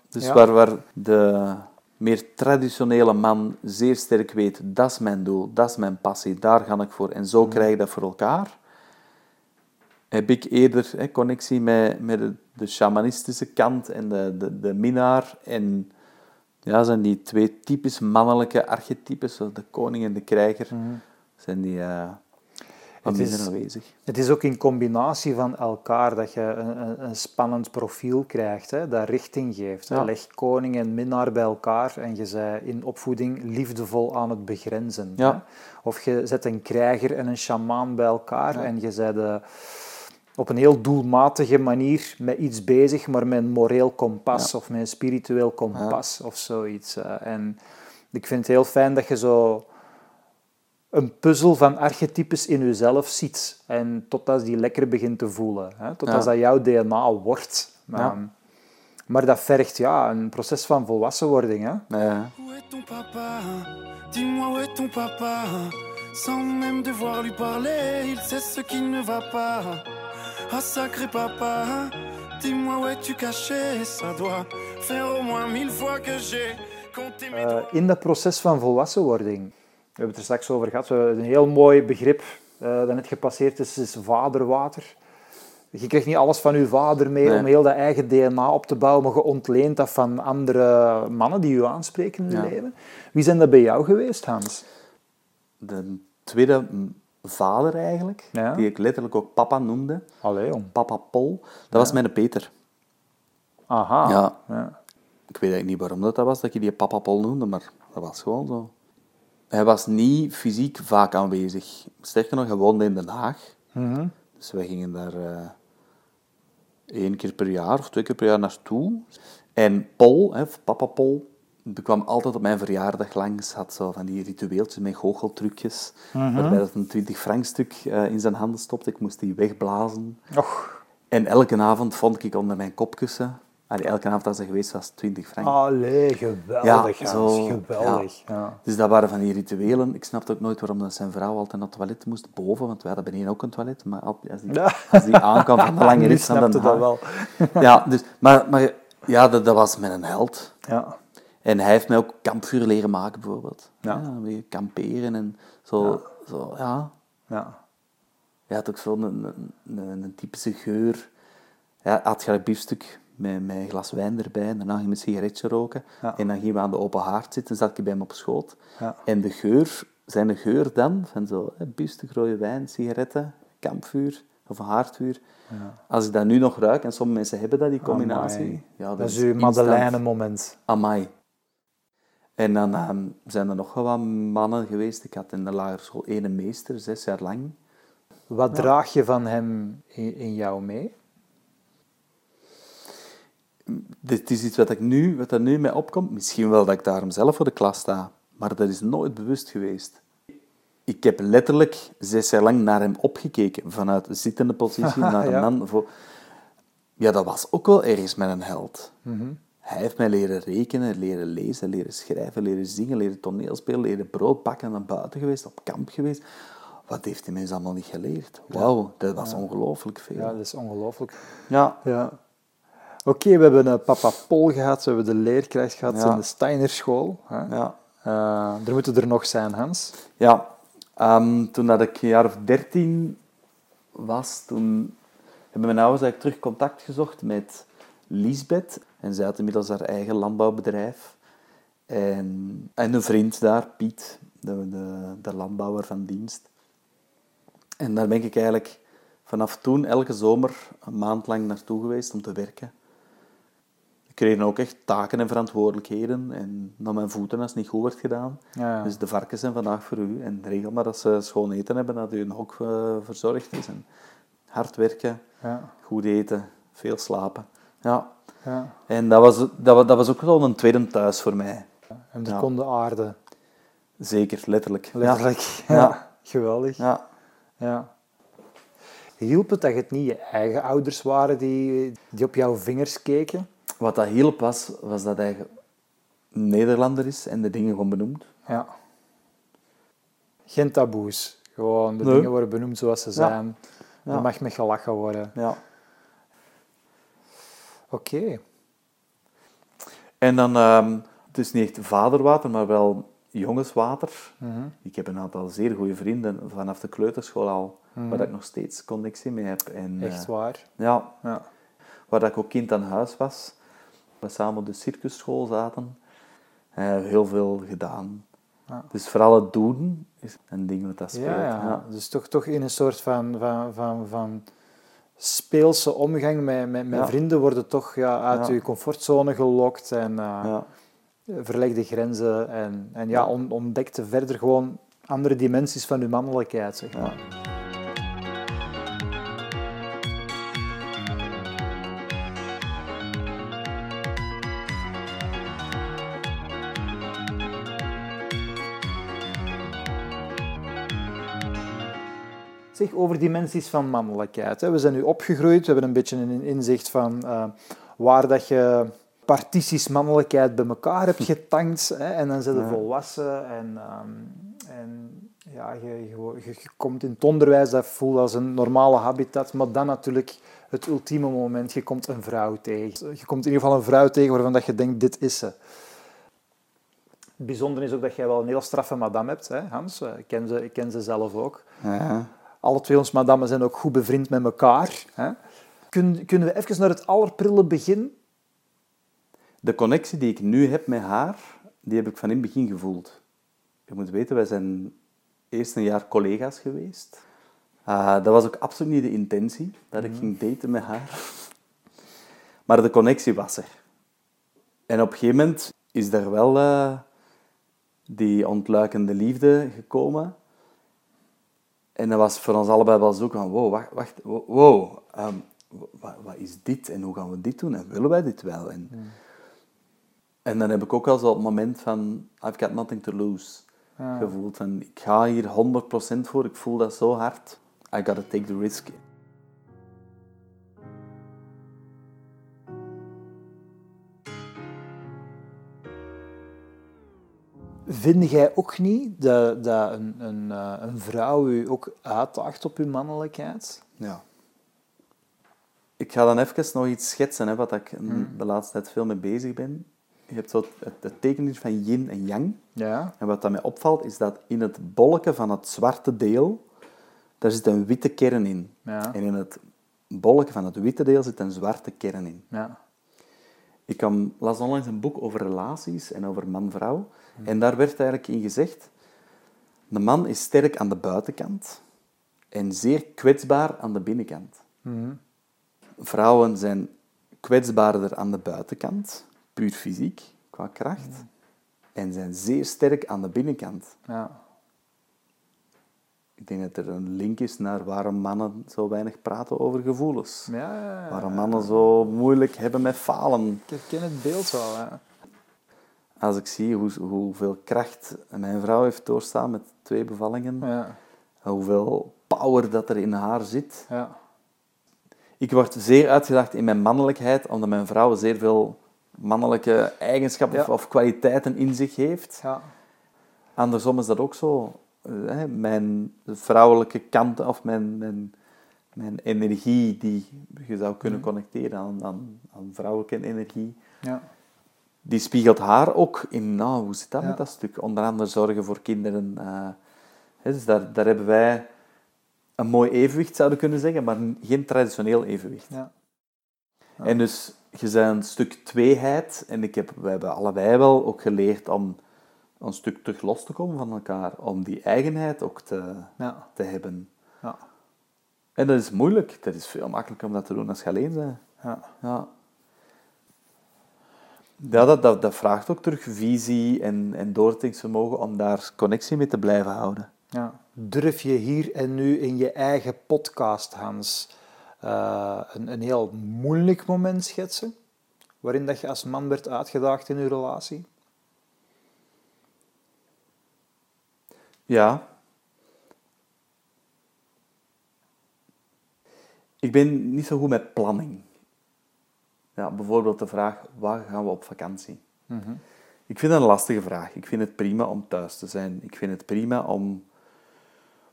Dus waar, waar de meer traditionele man zeer sterk weet, dat is mijn doel, dat is mijn passie, daar ga ik voor en zo mm. krijg ik dat voor elkaar, heb ik eerder hè, connectie met, met de, de shamanistische kant en de, de, de minnaar. En ja, zijn die twee typisch mannelijke archetypes, zoals de koning en de krijger, mhm. zijn die uh, is, aanwezig. Het is ook in combinatie van elkaar dat je een, een spannend profiel krijgt, hè, dat richting geeft. Hè. Leg koning en minnaar bij elkaar en je zei in opvoeding liefdevol aan het begrenzen. Hè. Of je zet een krijger en een shamaan bij elkaar en je zei de op een heel doelmatige manier met iets bezig, maar met een moreel kompas of met een spiritueel kompas of zoiets. Eh. En ik vind het heel fijn dat je zo een puzzel van archetypes in jezelf ziet. En totdat die lekker begint te voelen. Hè? Totdat dat jouw DNA wordt. Um, maar dat vergt ja, een proces van volwassenwording. Hè? Ja. Dis-moi où est ton papa Sans même devoir lui parler, il sait ce qui ne va pas. Ah sacré papa, dis-moi où es-tu caché? Ça doit faire au moins mille fois que j'ai compté mes uh, In dat proces van volwassenwording, we hebben het er straks over gehad, we hebben een heel mooi begrip uh, dat net gepasseerd is, is vaderwater. Je krijgt niet alles van je vader mee nee. om heel dat eigen DNA op te bouwen, maar je ontleent dat van andere mannen die je aanspreken in je ja. leven. Wie zijn dat bij jou geweest, Hans? De tweede vader eigenlijk, die ik letterlijk ook papa noemde. Allee, Papa Pol. Dat was mijn Peter. Aha. Ja. ja. Ik weet eigenlijk niet waarom dat, was, dat je die papa Pol noemde, maar dat was gewoon zo. Hij was niet fysiek vaak aanwezig. Sterker nog, hij woonde in Den Haag. Mm Dus wij gingen daar uh, één keer per jaar of twee keer per jaar naartoe. En Pol, hè, papa Pol, kwam altijd op mijn verjaardag langs, had zo van die ritueeltjes met goocheltrucjes, mm waarbij dat een 20 frankstuk uh, in zijn handen stopte. Ik moest die wegblazen. Och. En elke avond vond ik onder mijn kopkussen Allee, elke avond als ze geweest was, 20 frank. Allee, geweldig, Ja, zo, geweldig. Ja. Dus dat waren van die rituelen. Ik snapte ook nooit waarom dat zijn vrouw altijd naar het toilet moest, boven, want wij hadden beneden ook een toilet. Maar al- als die, als die aankwam van de lange (laughs) rit snapte Den dat wel. Ja, dus, maar, maar ja, dat, dat was mijn held. Ja. En hij heeft mij ook kampvuur leren maken, bijvoorbeeld. Ja. weer kamperen en zo. Zo, ja. Ja. Hij had ook zo'n een, een, typische geur. Hij had gelijk biefstuk met, met een glas wijn erbij. En daarna ging hij een sigaretje roken. Ja. En dan gingen we aan de open haard zitten. zat ik bij hem op schoot. Ja. En de geur, zijn geur dan, van zo hè, biefstuk, rode wijn, sigaretten, kampvuur of een haardvuur. Als ik dat nu nog ruik, en sommige mensen hebben dat, die combinatie. Amai. Ja, dat, Dat is uw. Madeleine-moment. Amai. En dan ehm, zijn er nog wel wat mannen geweest. Ik had in de lagere school één meester, zes jaar lang. Wat draag je van hem in, in jou mee? Dit is iets wat, ik nu, wat er nu mee opkomt. Misschien wel dat ik daarom zelf voor de klas sta. Maar dat is nooit bewust geweest. Ik heb letterlijk zes jaar lang naar hem opgekeken. Vanuit de zittende positie (laughs) naar een Ja. man. Voor... Ja, dat was ook wel ergens met een held. Mhm. Hij heeft mij leren rekenen, leren lezen, leren schrijven, leren zingen, leren toneelspelen, leren brood bakken, naar buiten geweest, op kamp geweest. Wat heeft die mensen allemaal niet geleerd? Wauw, dat was ongelooflijk veel. Ja, dat is ongelooflijk. Ja. Ja. Oké, we hebben een papa Pol gehad, we hebben de leerkracht gehad Ja. in de Steinerschool. Hè? ja. Eh, er moeten er nog zijn, Hans. Ja, ehm, toen dat ik een jaar of dertien was, toen hebben mijn ouders eigenlijk terug contact gezocht met Lisbeth. En zij had inmiddels haar eigen landbouwbedrijf. En, en een vriend daar, Piet, de, de, de landbouwer van dienst. En daar ben ik eigenlijk vanaf toen elke zomer een maand lang naartoe geweest om te werken. Ik kreeg ook echt taken en verantwoordelijkheden en naar mijn voeten als het niet goed werd gedaan. Ja, ja. Dus de varkens zijn vandaag voor u. En regel maar dat ze schoon eten hebben, dat u een hok eh, verzorgd is. En hard werken, Ja, goed eten, veel slapen. Ja. Ja. En dat was, dat, dat was ook wel een tweede thuis voor mij. En de Ja. kon de aarde. Zeker, letterlijk. Letterlijk. Ja. (laughs) Geweldig. Ja. Ja. Hielp het dat het niet je eigen ouders waren die, die op jouw vingers keken? Wat dat hielp was, was dat hij Nederlander is en de dingen gewoon benoemt. Ja. Geen taboes. Gewoon, de Nee. dingen worden benoemd zoals ze zijn. Ja. Er mag met gelachen worden. Ja. Oké. En dan, ehm, het is niet echt vaderwater, maar wel jongenswater. Mhm. Ik heb een aantal zeer goede vrienden vanaf de kleuterschool al, waar ik nog steeds connectie mee heb. En. Echt eh, waar. ja, Ja. waar dat ik ook kind aan huis was. We samen op de circusschool zaten. En hebben heel veel gedaan. Ja. Dus vooral het doen is een ding wat dat speelt. Ja, ja. Ja. Dus toch, toch in een soort van, van, van, van speelse omgang met, met, met Ja. vrienden worden toch ja, uit je comfortzone gelokt en eh Ja. verlegde grenzen en, en ja, on- ontdekte verder gewoon andere dimensies van je mannelijkheid. Zeg maar. Over dimensies van mannelijkheid. We zijn nu opgegroeid, we hebben een beetje een inzicht van eh, waar dat je partities mannelijkheid bij elkaar hebt getankt. Hè, en dan zijn je volwassen en, ehm, en ja, je, je, komt in het onderwijs, dat voelt als een normale habitat, maar dan natuurlijk het ultieme moment, je komt een vrouw tegen. Je komt in ieder geval een vrouw tegen waarvan dat je denkt, dit is ze. Het bijzondere is ook dat jij wel een heel straffe madame hebt, hè, Hans. Eh, Ik ken ze, ik ken ze zelf ook. Ja. Alle twee ons madammen zijn ook goed bevriend met elkaar. Hè? Kun, kunnen we even naar het allerprille begin? De connectie die ik nu heb met haar, die heb ik van in het begin gevoeld. Je moet weten, wij zijn eerst een jaar collega's geweest. Ah, dat was ook absoluut niet de intentie, dat ik ging daten met haar. Maar de connectie was er. En op een gegeven moment is er wel eh, die ontluikende liefde gekomen. En dat was voor ons allebei wel zo van, wow, wacht, wacht wow, ehm, wat, wat is dit en hoe gaan we dit doen en willen wij dit wel? En, en dan heb ik ook al zo het moment van, I've got nothing to lose Ja. gevoeld. Ik ga hier 100% voor, ik voel dat zo hard. I gotta take the risk. Vind jij ook niet dat, dat een, een, eh, een vrouw u ook uitdaagt op uw mannelijkheid? Ja. Ik ga dan even nog iets schetsen, hè, wat ik Hmm. de laatste tijd veel mee bezig ben. Je hebt zo het, het van yin en yang. Ja. En wat dat mij opvalt, is dat in het bolletje van het zwarte deel, daar zit een witte kern in. Ja. En in het bolletje van het witte deel zit een zwarte kern in. Ja. Ik kwam, las onlangs een boek over relaties en over man-vrouw. En daar werd eigenlijk in gezegd, de man is sterk aan de buitenkant en zeer kwetsbaar aan de binnenkant. Vrouwen zijn kwetsbaarder aan de buitenkant, puur fysiek, qua kracht, en zijn zeer sterk aan de binnenkant. Ja. Ik denk dat er een link is naar waarom mannen zo weinig praten over gevoelens. Ja, ja, ja. Waarom mannen zo moeilijk hebben met falen. Ik herken het beeld wel. Ja. Als ik zie hoe, hoeveel kracht mijn vrouw heeft doorstaan met twee bevallingen, Ja. hoeveel power dat er in haar zit. Ja. Ik word zeer uitgedaagd in mijn mannelijkheid, omdat mijn vrouw zeer veel mannelijke eigenschappen of, kwaliteiten in zich heeft. Ja. Andersom is dat ook zo. Eh, hè, Mijn vrouwelijke kant of mijn, mijn, mijn energie die je zou kunnen connecteren aan, aan, aan vrouwelijke energie, Ja. die spiegelt haar ook in, nou, hoe zit dat Ja. met dat stuk? Onder andere zorgen voor kinderen. eh, hè, dus daar, daar hebben wij een mooi evenwicht, zouden kunnen zeggen, maar geen traditioneel evenwicht. Ja. Ja. En dus, je bent een stuk tweeheid, en ik heb, we hebben allebei wel ook geleerd om een stuk terug los te komen van elkaar, om die eigenheid ook te, Ja. te hebben. Ja. En dat is moeilijk, dat is veel makkelijker om dat te doen als je alleen bent. Ja. Ja. Ja, dat, dat, dat vraagt ook terug visie en, en doordenkingsvermogen om daar connectie mee te blijven houden. Ja. Durf je hier en nu in je eigen podcast, Hans, eh, een, een heel moeilijk moment schetsen? Waarin dat je als man werd uitgedaagd in je relatie? Ja. Ik ben niet zo goed met planning. Ja, bijvoorbeeld de vraag, waar gaan we op vakantie? Ik vind dat een lastige vraag. Ik vind het prima om thuis te zijn. Ik vind het prima om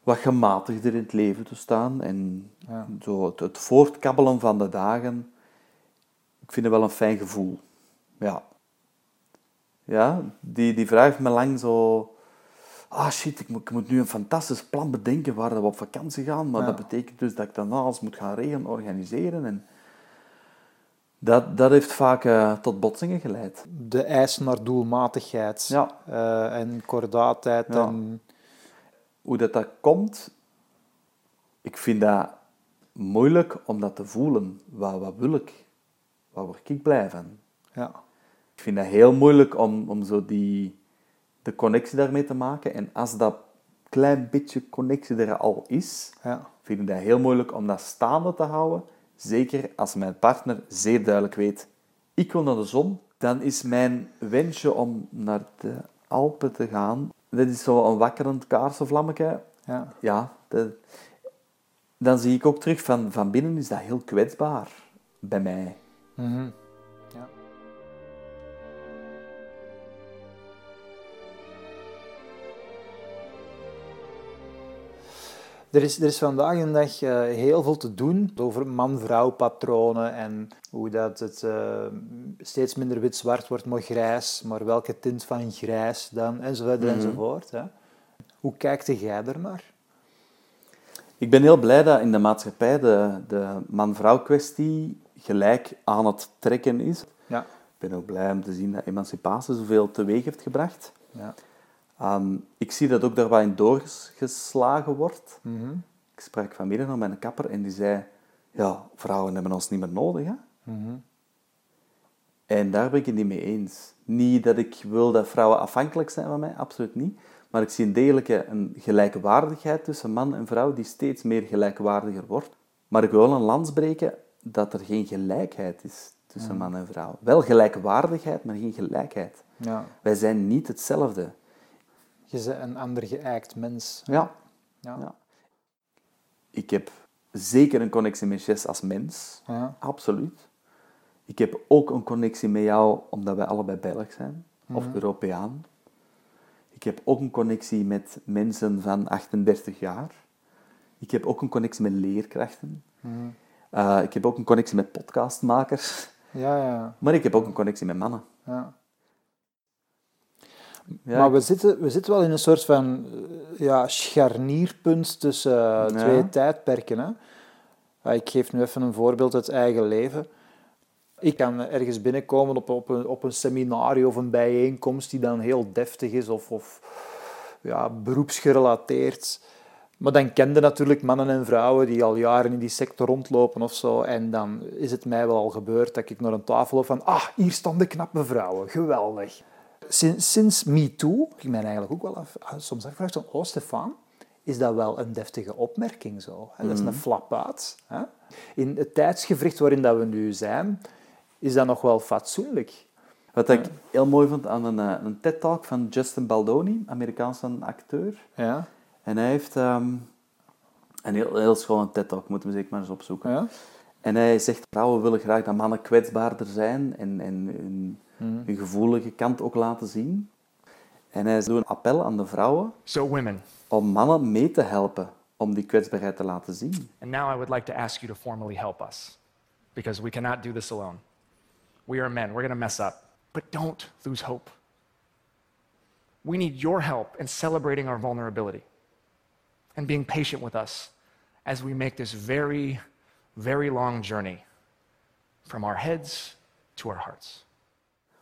wat gematigder in het leven te staan. En Ja. zo het, het voortkabbelen van de dagen, ik vind het wel een fijn gevoel. Ja. Ja, die, die vraag heeft me lang zo... Ah shit, ik moet, ik moet nu een fantastisch plan bedenken waar we op vakantie gaan. Maar Ja. dat betekent dus dat ik dan alles moet gaan regelen, organiseren. En dat, dat heeft vaak eh, tot botsingen geleid. De eis naar doelmatigheid Ja. eh, en kordaatheid. Ja. En, Hoe dat, dat komt, ik vind dat moeilijk om dat te voelen. Wat, wat wil ik? Waar word ik blij van? ja. Ik vind dat heel moeilijk om, om zo die, de connectie daarmee te maken. En als dat klein beetje connectie er al is, Ja. vind ik dat heel moeilijk om dat staande te houden. Zeker als mijn partner zeer duidelijk weet, ik wil naar de zon, dan is mijn wensje om naar de Alpen te gaan, dat is zo een wakkerend kaarsenvlammetje. Ja. Ja, dat- dan zie ik ook terug van, van binnen is dat heel kwetsbaar bij mij. Mhm. Er is, er is vandaag een dag eh, heel veel te doen over man-vrouw patronen en hoe dat het eh, steeds minder wit-zwart wordt, maar grijs, maar welke tint van grijs dan, enzovoort enzovoort. Hè. Hoe kijkt jij ernaar? Ik ben heel blij dat in de maatschappij de, de man-vrouw kwestie gelijk aan het trekken is. Ja. Ik ben ook blij om te zien dat emancipatie zoveel teweeg heeft gebracht. Ja. Ehm, ik zie dat ook daar wat in doorgeslagen wordt. Mhm. Ik sprak vanmiddag nog met een kapper en die zei... Ja, vrouwen hebben ons niet meer nodig, hè? Mhm. En daar ben ik het niet mee eens. Niet dat ik wil dat vrouwen afhankelijk zijn van mij, absoluut niet. Maar ik zie een degelijke een gelijkwaardigheid tussen man en vrouw die steeds meer gelijkwaardiger wordt. Maar ik wil een lans breken dat er geen gelijkheid is tussen man en vrouw. Wel gelijkwaardigheid, maar geen gelijkheid. ja. Wij zijn niet hetzelfde. Je bent een ander geëikt mens. Ja. Ja. Ja. Ik heb zeker een connectie met Jess als mens. Ja. Absoluut. Ik heb ook een connectie met jou omdat wij allebei Belg zijn. Of Europeaan. Ik heb ook een connectie met mensen van 38 jaar. Ik heb ook een connectie met leerkrachten. Eh, ik heb ook een connectie met podcastmakers. Ja, ja, Maar ik heb ook een connectie met mannen. ja. Ja, maar we zitten, we zitten wel in een soort van eh, ja, scharnierpunt tussen eh, Ja. twee tijdperken. Hè? Ah, Ik geef nu even een voorbeeld uit eigen leven. Ik kan ergens binnenkomen op, op, een, op een seminarie of een bijeenkomst die dan heel deftig is of, of ja, beroepsgerelateerd. Maar dan kende natuurlijk mannen en vrouwen die al jaren in die sector rondlopen of zo. En dan is het mij wel al gebeurd dat ik naar een tafel loop van ah, hier staan de knappe vrouwen, geweldig. Sinds, sinds MeToo, ik mij eigenlijk ook wel af, ah, soms afgevraagd van, oh Stefan, is dat wel een deftige opmerking zo? hè? Dat is een flap uit. Hè? In het tijdsgevricht waarin dat we nu zijn, is dat nog wel fatsoenlijk. Wat ik heel mooi vond aan een, eh, een TED-talk van Justin Baldoni, Amerikaanse acteur. Ja? En hij heeft ehm, een heel, heel schone TED-talk, moeten we zeker maar eens opzoeken. Ja? En hij zegt, vrouwen willen graag dat mannen kwetsbaarder zijn en, en hun, hun gevoelige kant ook laten zien. En hij doet een appel aan de vrouwen So, women, om mannen mee te helpen om die kwetsbaarheid te laten zien. and now I would like to ask you to formally help us because we cannot do this alone. We are men, we're going to mess up, but don't lose hope. We need your help in celebrating our vulnerability and being patient with us as we make this very, very long journey from our heads to our hearts.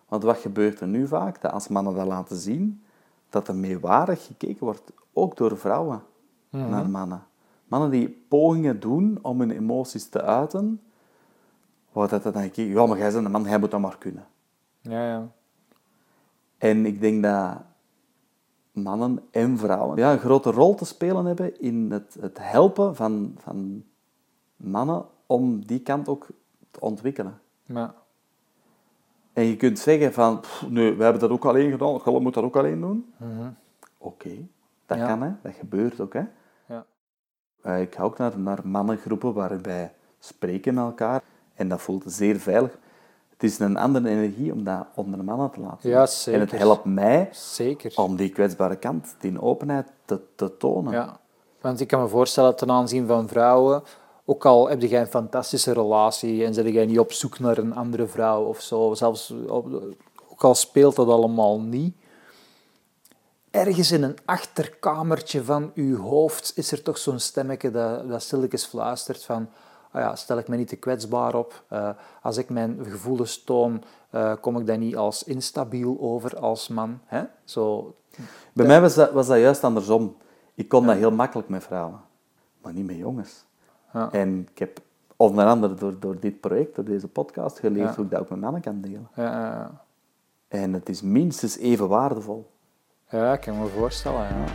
Want wat gebeurt er nu vaak? Dat als mannen dat laten zien, dat er meewarig gekeken wordt, ook door vrouwen, naar mannen. Mannen die pogingen doen om hun emoties te uiten, waar dat dan ik, ja, maar jij bent een man, jij moet dat maar kunnen. Ja, ja. En ik denk dat mannen en vrouwen ja, een grote rol te spelen hebben in het, het helpen van, van mannen om die kant ook te ontwikkelen. Maar, En je kunt zeggen van, "Pff, nee, we hebben dat ook alleen gedaan, Golle moet dat ook alleen doen. Oké, dat Ja. kan hè, dat gebeurt ook hè. ja. Eh, ik ga ook naar, naar mannengroepen waar wij spreken met elkaar en dat voelt zeer veilig. Het is een andere energie om dat onder de mannen te laten Ja, zien. En het zeker. helpt mij Zeker. om die kwetsbare kant, die openheid te, te tonen. Ja, want ik kan me voorstellen ten aanzien van vrouwen, ook al heb jij een fantastische relatie en zit jij niet op zoek naar een andere vrouw of zo, zelfs ook al speelt dat allemaal niet, ergens in een achterkamertje van uw hoofd is er toch zo'n stemmetje dat, dat stilletjes fluistert van ah ja, stel ik me niet te kwetsbaar op, Eh, als ik mijn gevoelens toon, eh, kom ik dan niet als instabiel over als man. Hè? Zo, Bij mij was dat, was dat juist andersom. Ik kon dat heel makkelijk met vrouwen, maar niet met jongens. Ja. En ik heb onder andere door, door dit project, door deze podcast, geleerd Ja. hoe ik dat ook met mannen kan delen. ja. En het is minstens even waardevol. Ja, ik kan me voorstellen, ja.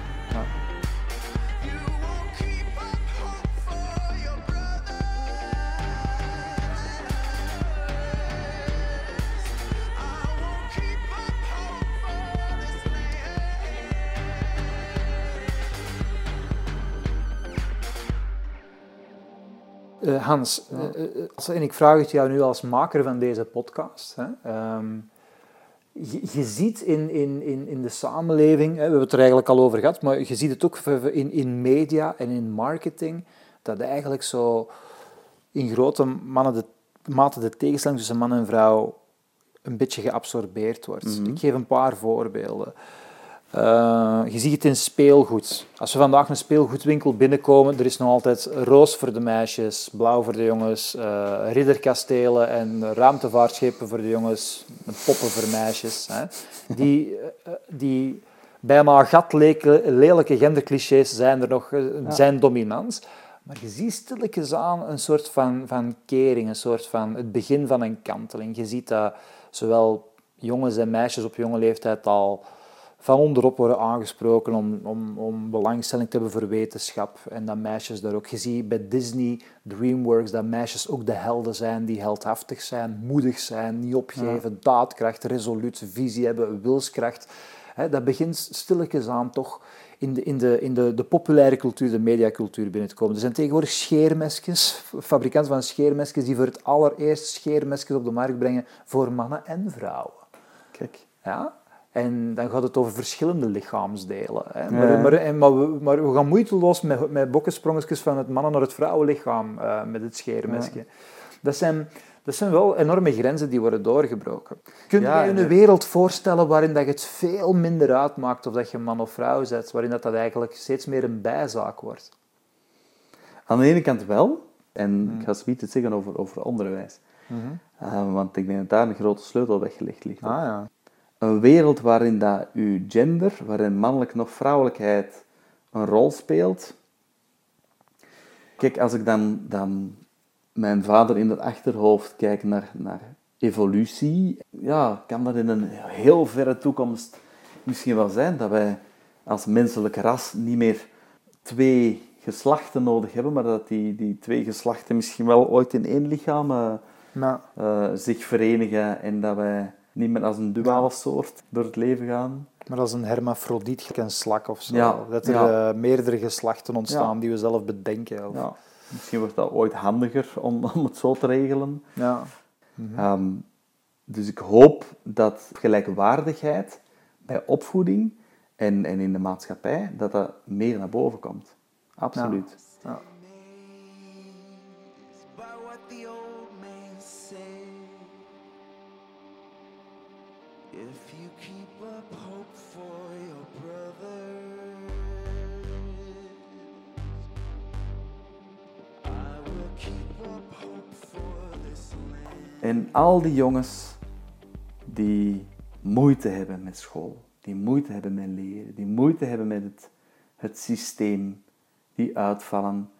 Hans, eh, eh, als- en ik vraag het jou nu als maker van deze podcast. Hè, ehm, je, je ziet in, in, in, in de samenleving, hè, we hebben het er eigenlijk al over gehad, maar je ziet het ook in, in media en in marketing, dat eigenlijk zo in grote mannen de, mate de tegenstelling tussen man en vrouw een beetje geabsorbeerd wordt. Ik geef een paar voorbeelden. Eh, je ziet het in speelgoed. Als we vandaag een speelgoedwinkel binnenkomen, er is nog altijd roos voor de meisjes, blauw voor de jongens, eh, ridderkastelen en ruimtevaartschepen voor de jongens, en poppen voor meisjes. Hè. Die, eh, die bijna gatlelijke genderclichés zijn er nog, zijn dominant. Maar je ziet stilletjes aan een soort van, van kering, een soort van het begin van een kanteling. Je ziet dat zowel jongens en meisjes op jonge leeftijd al van onderop worden aangesproken om, om, om belangstelling te hebben voor wetenschap. En dat meisjes daar ook... Je ziet bij Disney, DreamWorks, dat meisjes ook de helden zijn die heldhaftig zijn, moedig zijn, niet opgeven, daadkracht, resoluut, visie hebben, wilskracht. Dat begint stilletjes aan toch in, de, in, de, in de, de populaire cultuur, de mediacultuur binnen te komen. Er zijn tegenwoordig scheermesjes, fabrikanten van scheermesjes, die voor het allereerst scheermesjes op de markt brengen voor mannen en vrouwen. Kijk, Ja? En dan gaat het over verschillende lichaamsdelen. Hè. Ja. Maar, maar, en, maar, we, maar we gaan moeiteloos met, met bokkensprongetjes van het mannen naar het vrouwenlichaam eh, met het scheermesje. Dat, zijn, dat zijn wel enorme grenzen die worden doorgebroken. Kun je Ja, je en een wereld voorstellen waarin dat je het veel minder uitmaakt of dat je man of vrouw bent, waarin dat, dat eigenlijk steeds meer een bijzaak wordt? Aan de ene kant wel, en ik ga zoiets iets zeggen over, over onderwijs. Eh, want ik denk dat daar een grote sleutel weggelegd ligt. Ah ja. Een wereld waarin dat uw gender, waarin mannelijk nog vrouwelijkheid een rol speelt. Kijk, als ik dan, dan mijn vader in het achterhoofd kijk naar, naar evolutie, ja, kan dat in een heel verre toekomst misschien wel zijn dat wij als menselijk ras niet meer twee geslachten nodig hebben, maar dat die, die twee geslachten misschien wel ooit in één lichaam eh, zich verenigen en dat wij niet meer als een duale soort door het leven gaan. maar als een hermafrodiet, een slak of zo. Ja, Dat er ja. eh, meerdere geslachten ontstaan Ja. die we zelf bedenken. Of, Ja, misschien wordt dat ooit handiger om, (laughs) om het zo te regelen. ja. Ehm, dus ik hoop dat gelijkwaardigheid bij opvoeding en, en in de maatschappij, dat dat meer naar boven komt. Absoluut. Ja. En al die jongens die moeite hebben met school, die moeite hebben met leren, die moeite hebben met het, het systeem, die uitvallen.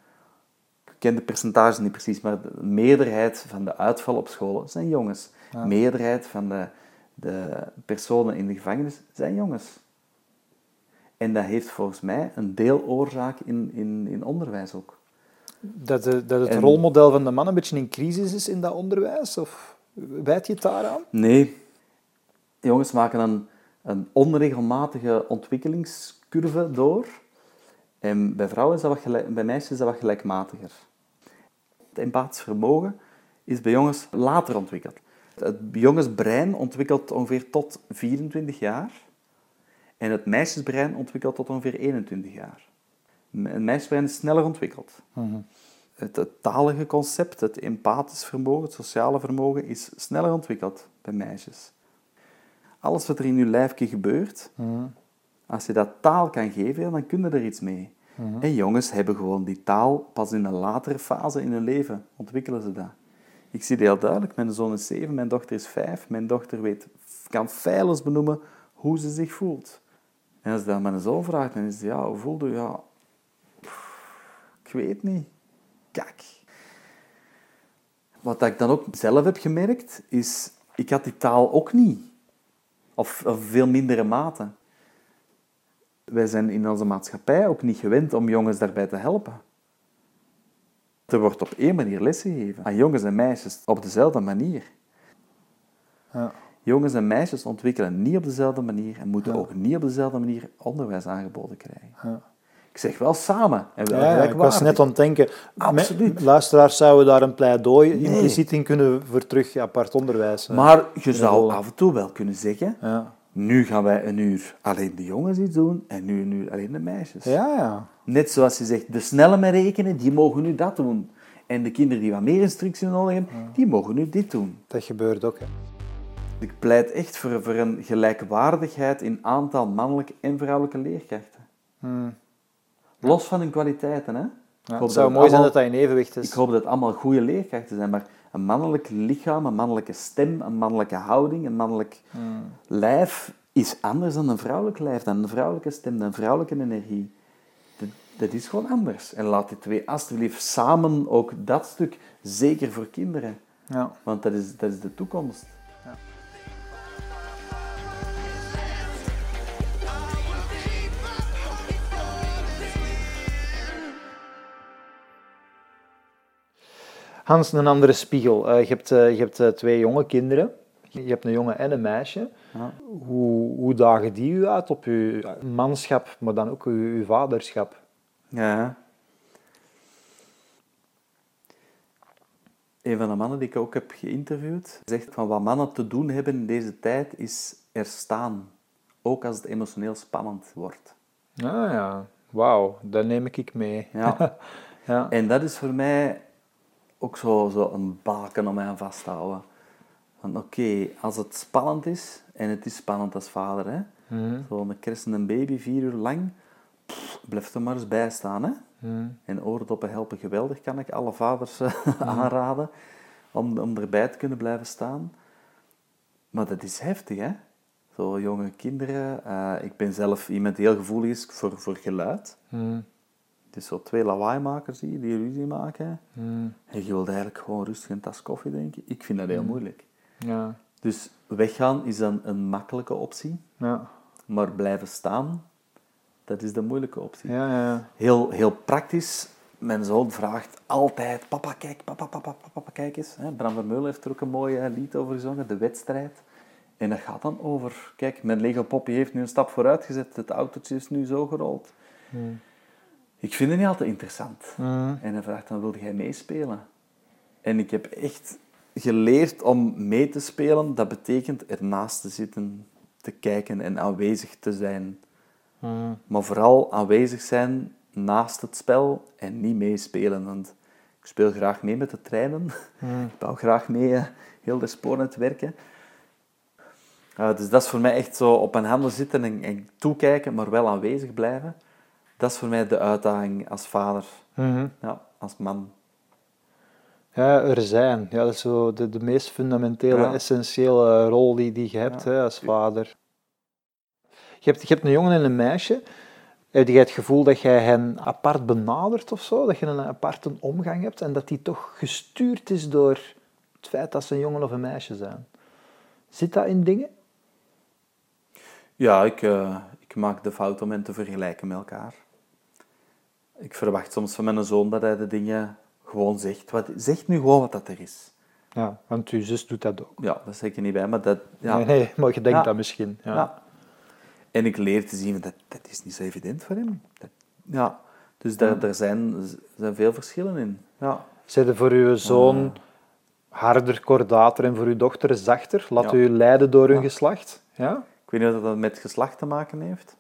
Ik ken de percentages niet precies, maar de meerderheid van de uitval op scholen zijn jongens. De meerderheid van de, de personen in de gevangenis zijn jongens. En dat heeft volgens mij een deeloorzaak in, in, in onderwijs ook. Dat, de, dat het En- rolmodel van de man een beetje in crisis is in dat onderwijs? Of wijd je het daaraan? Nee. Jongens maken een, een onregelmatige ontwikkelingscurve door. En bij vrouwen is dat wat gelijk, bij meisjes is dat wat gelijkmatiger. Het empathisch vermogen is bij jongens later ontwikkeld. Het jongensbrein ontwikkelt ongeveer tot 24 jaar. En het meisjesbrein ontwikkelt tot ongeveer 21 jaar. Een meisjesbrein is sneller ontwikkeld. Het, het talige concept, het empathisch vermogen, het sociale vermogen, is sneller ontwikkeld bij meisjes. Alles wat er in je lijfje gebeurt, als je dat taal kan geven, dan kun je er iets mee. En jongens hebben gewoon die taal pas in een latere fase in hun leven, ontwikkelen ze dat. Ik zie het heel duidelijk, mijn zoon is zeven, mijn dochter is vijf. Mijn dochter weet, kan feilloos benoemen hoe ze zich voelt. En als je dat aan mijn zoon vraagt, dan is het, ja, hoe voelde je? Ja, ik weet niet. Kak. Wat ik dan ook zelf heb gemerkt, is... Ik had die taal ook niet. Of, of veel mindere mate. Wij zijn in onze maatschappij ook niet gewend om jongens daarbij te helpen. Er wordt op één manier lesgegeven. Aan jongens en meisjes op dezelfde manier. Ja. Jongens en meisjes ontwikkelen niet op dezelfde manier en moeten ook niet op dezelfde manier onderwijs aangeboden krijgen. Ja. Ik zeg wel samen en wel Ja, ik was net aan het denken. Absoluut. Luisteraars zouden daar een pleidooi impliciet in kunnen voor terug apart onderwijs. eh. Maar je zou af en toe wel kunnen zeggen, Ja. nu gaan wij een uur alleen de jongens iets doen en nu een uur alleen de meisjes. ja, ja. Net zoals je zegt, de snelle met rekenen, die mogen nu dat doen. En de kinderen die wat meer instructie nodig hebben, die mogen nu dit doen. Dat gebeurt ook. Hè. Ik pleit echt voor, voor een gelijkwaardigheid in aantal mannelijke en vrouwelijke leerkrachten. Los van hun kwaliteiten, hè. Ja, het zou mooi zijn dat dat in evenwicht is. Ik hoop dat het allemaal goede leerkrachten zijn, maar een mannelijk lichaam, een mannelijke stem, een mannelijke houding, een mannelijk lijf is anders dan een vrouwelijk lijf, dan een vrouwelijke stem, dan een vrouwelijke energie. Dat, dat is gewoon anders. En laat die twee alsjeblieft samen ook dat stuk, zeker voor kinderen, Ja. want dat is, dat is de toekomst. Hans, een andere spiegel. Eh, je hebt, eh, je hebt eh, twee jonge kinderen. Je hebt een jongen en een meisje. Ja. Hoe, hoe dagen die u uit op uw manschap, maar dan ook uw, uw vaderschap? Ja. Een van de mannen die ik ook heb geïnterviewd, zegt van wat mannen te doen hebben in deze tijd is er staan ook als het emotioneel spannend wordt. Ah ja, wauw, dat neem ik mee. Ja. (laughs) ja. En dat is voor mij ook zo, zo een baken om mij aan vast te houden. Van oké, als het spannend is, en het is spannend als vader, hè, Mhm. zo'n een baby vier uur lang, pff, blijf er maar eens bij staan. Hè. Mhm. En oordoppen helpen geweldig, kan ik alle vaders eh, (laughs) aanraden, om, om erbij te kunnen blijven staan. Maar dat is heftig, hè? Zo jonge kinderen. eh, ik ben zelf iemand die heel gevoelig is voor, voor geluid. Mhm. Het is zo twee lawaaimakers die, die ruzie maken. Mhm. En je wilt eigenlijk gewoon rustig een tas koffie drinken. Ik vind dat heel moeilijk. Ja. Dus weggaan is dan een makkelijke optie. Ja. Maar blijven staan, dat is de moeilijke optie. Ja, ja. Heel, heel praktisch. Mijn zoon vraagt altijd, papa kijk, papa, papa, papa, kijk eens. Bram Vermeulen heeft er ook een mooi eh, lied over gezongen, De Wedstrijd. En dat gaat dan over, kijk, mijn Lego Poppy heeft nu een stap vooruit gezet, het autootje is nu zo gerold. Ik vind het niet altijd interessant. Mhm. En hij vraagt dan, wilde jij meespelen? En ik heb echt geleerd om mee te spelen. Dat betekent ernaast te zitten, te kijken en aanwezig te zijn. Mhm. Maar vooral aanwezig zijn naast het spel en niet meespelen. Want ik speel graag mee met de treinen. Ik bouw graag mee eh, heel de spoornetwerken. Uh, dus dat is voor mij echt zo op mijn handen zitten en, en toekijken, maar wel aanwezig blijven. Dat is voor mij de uitdaging als vader, Mhm. ja, als man. Ja, er zijn. Ja, dat is zo de, de meest fundamentele, Ja. essentiële rol die, die je hebt Ja. hè, als vader. Je hebt, je hebt een jongen en een meisje. Heb jij het gevoel dat jij hen apart benadert of zo? Dat je een aparte omgang hebt en dat die toch gestuurd is door het feit dat ze een jongen of een meisje zijn? Zit dat in dingen? Ja, ik, eh, ik maak de fout om hen te vergelijken met elkaar. Ik verwacht soms van mijn zoon dat hij de dingen gewoon zegt. Wat, zeg nu gewoon wat dat er is. Ja, want uw zus doet dat ook. Ja, dat zeg ik niet bij, maar dat... Ja. Nee, nee, maar je denkt Ja. dat misschien. Ja. Ja. En ik leer te zien, dat, dat is niet zo evident voor hem. Dat, ja. Dus daar, daar zijn, zijn veel verschillen in. Ja. Zijn voor uw zoon harder, kordater en voor uw dochter zachter? Laat u leiden door hun geslacht? Ja? Ik weet niet of dat met geslacht te maken heeft.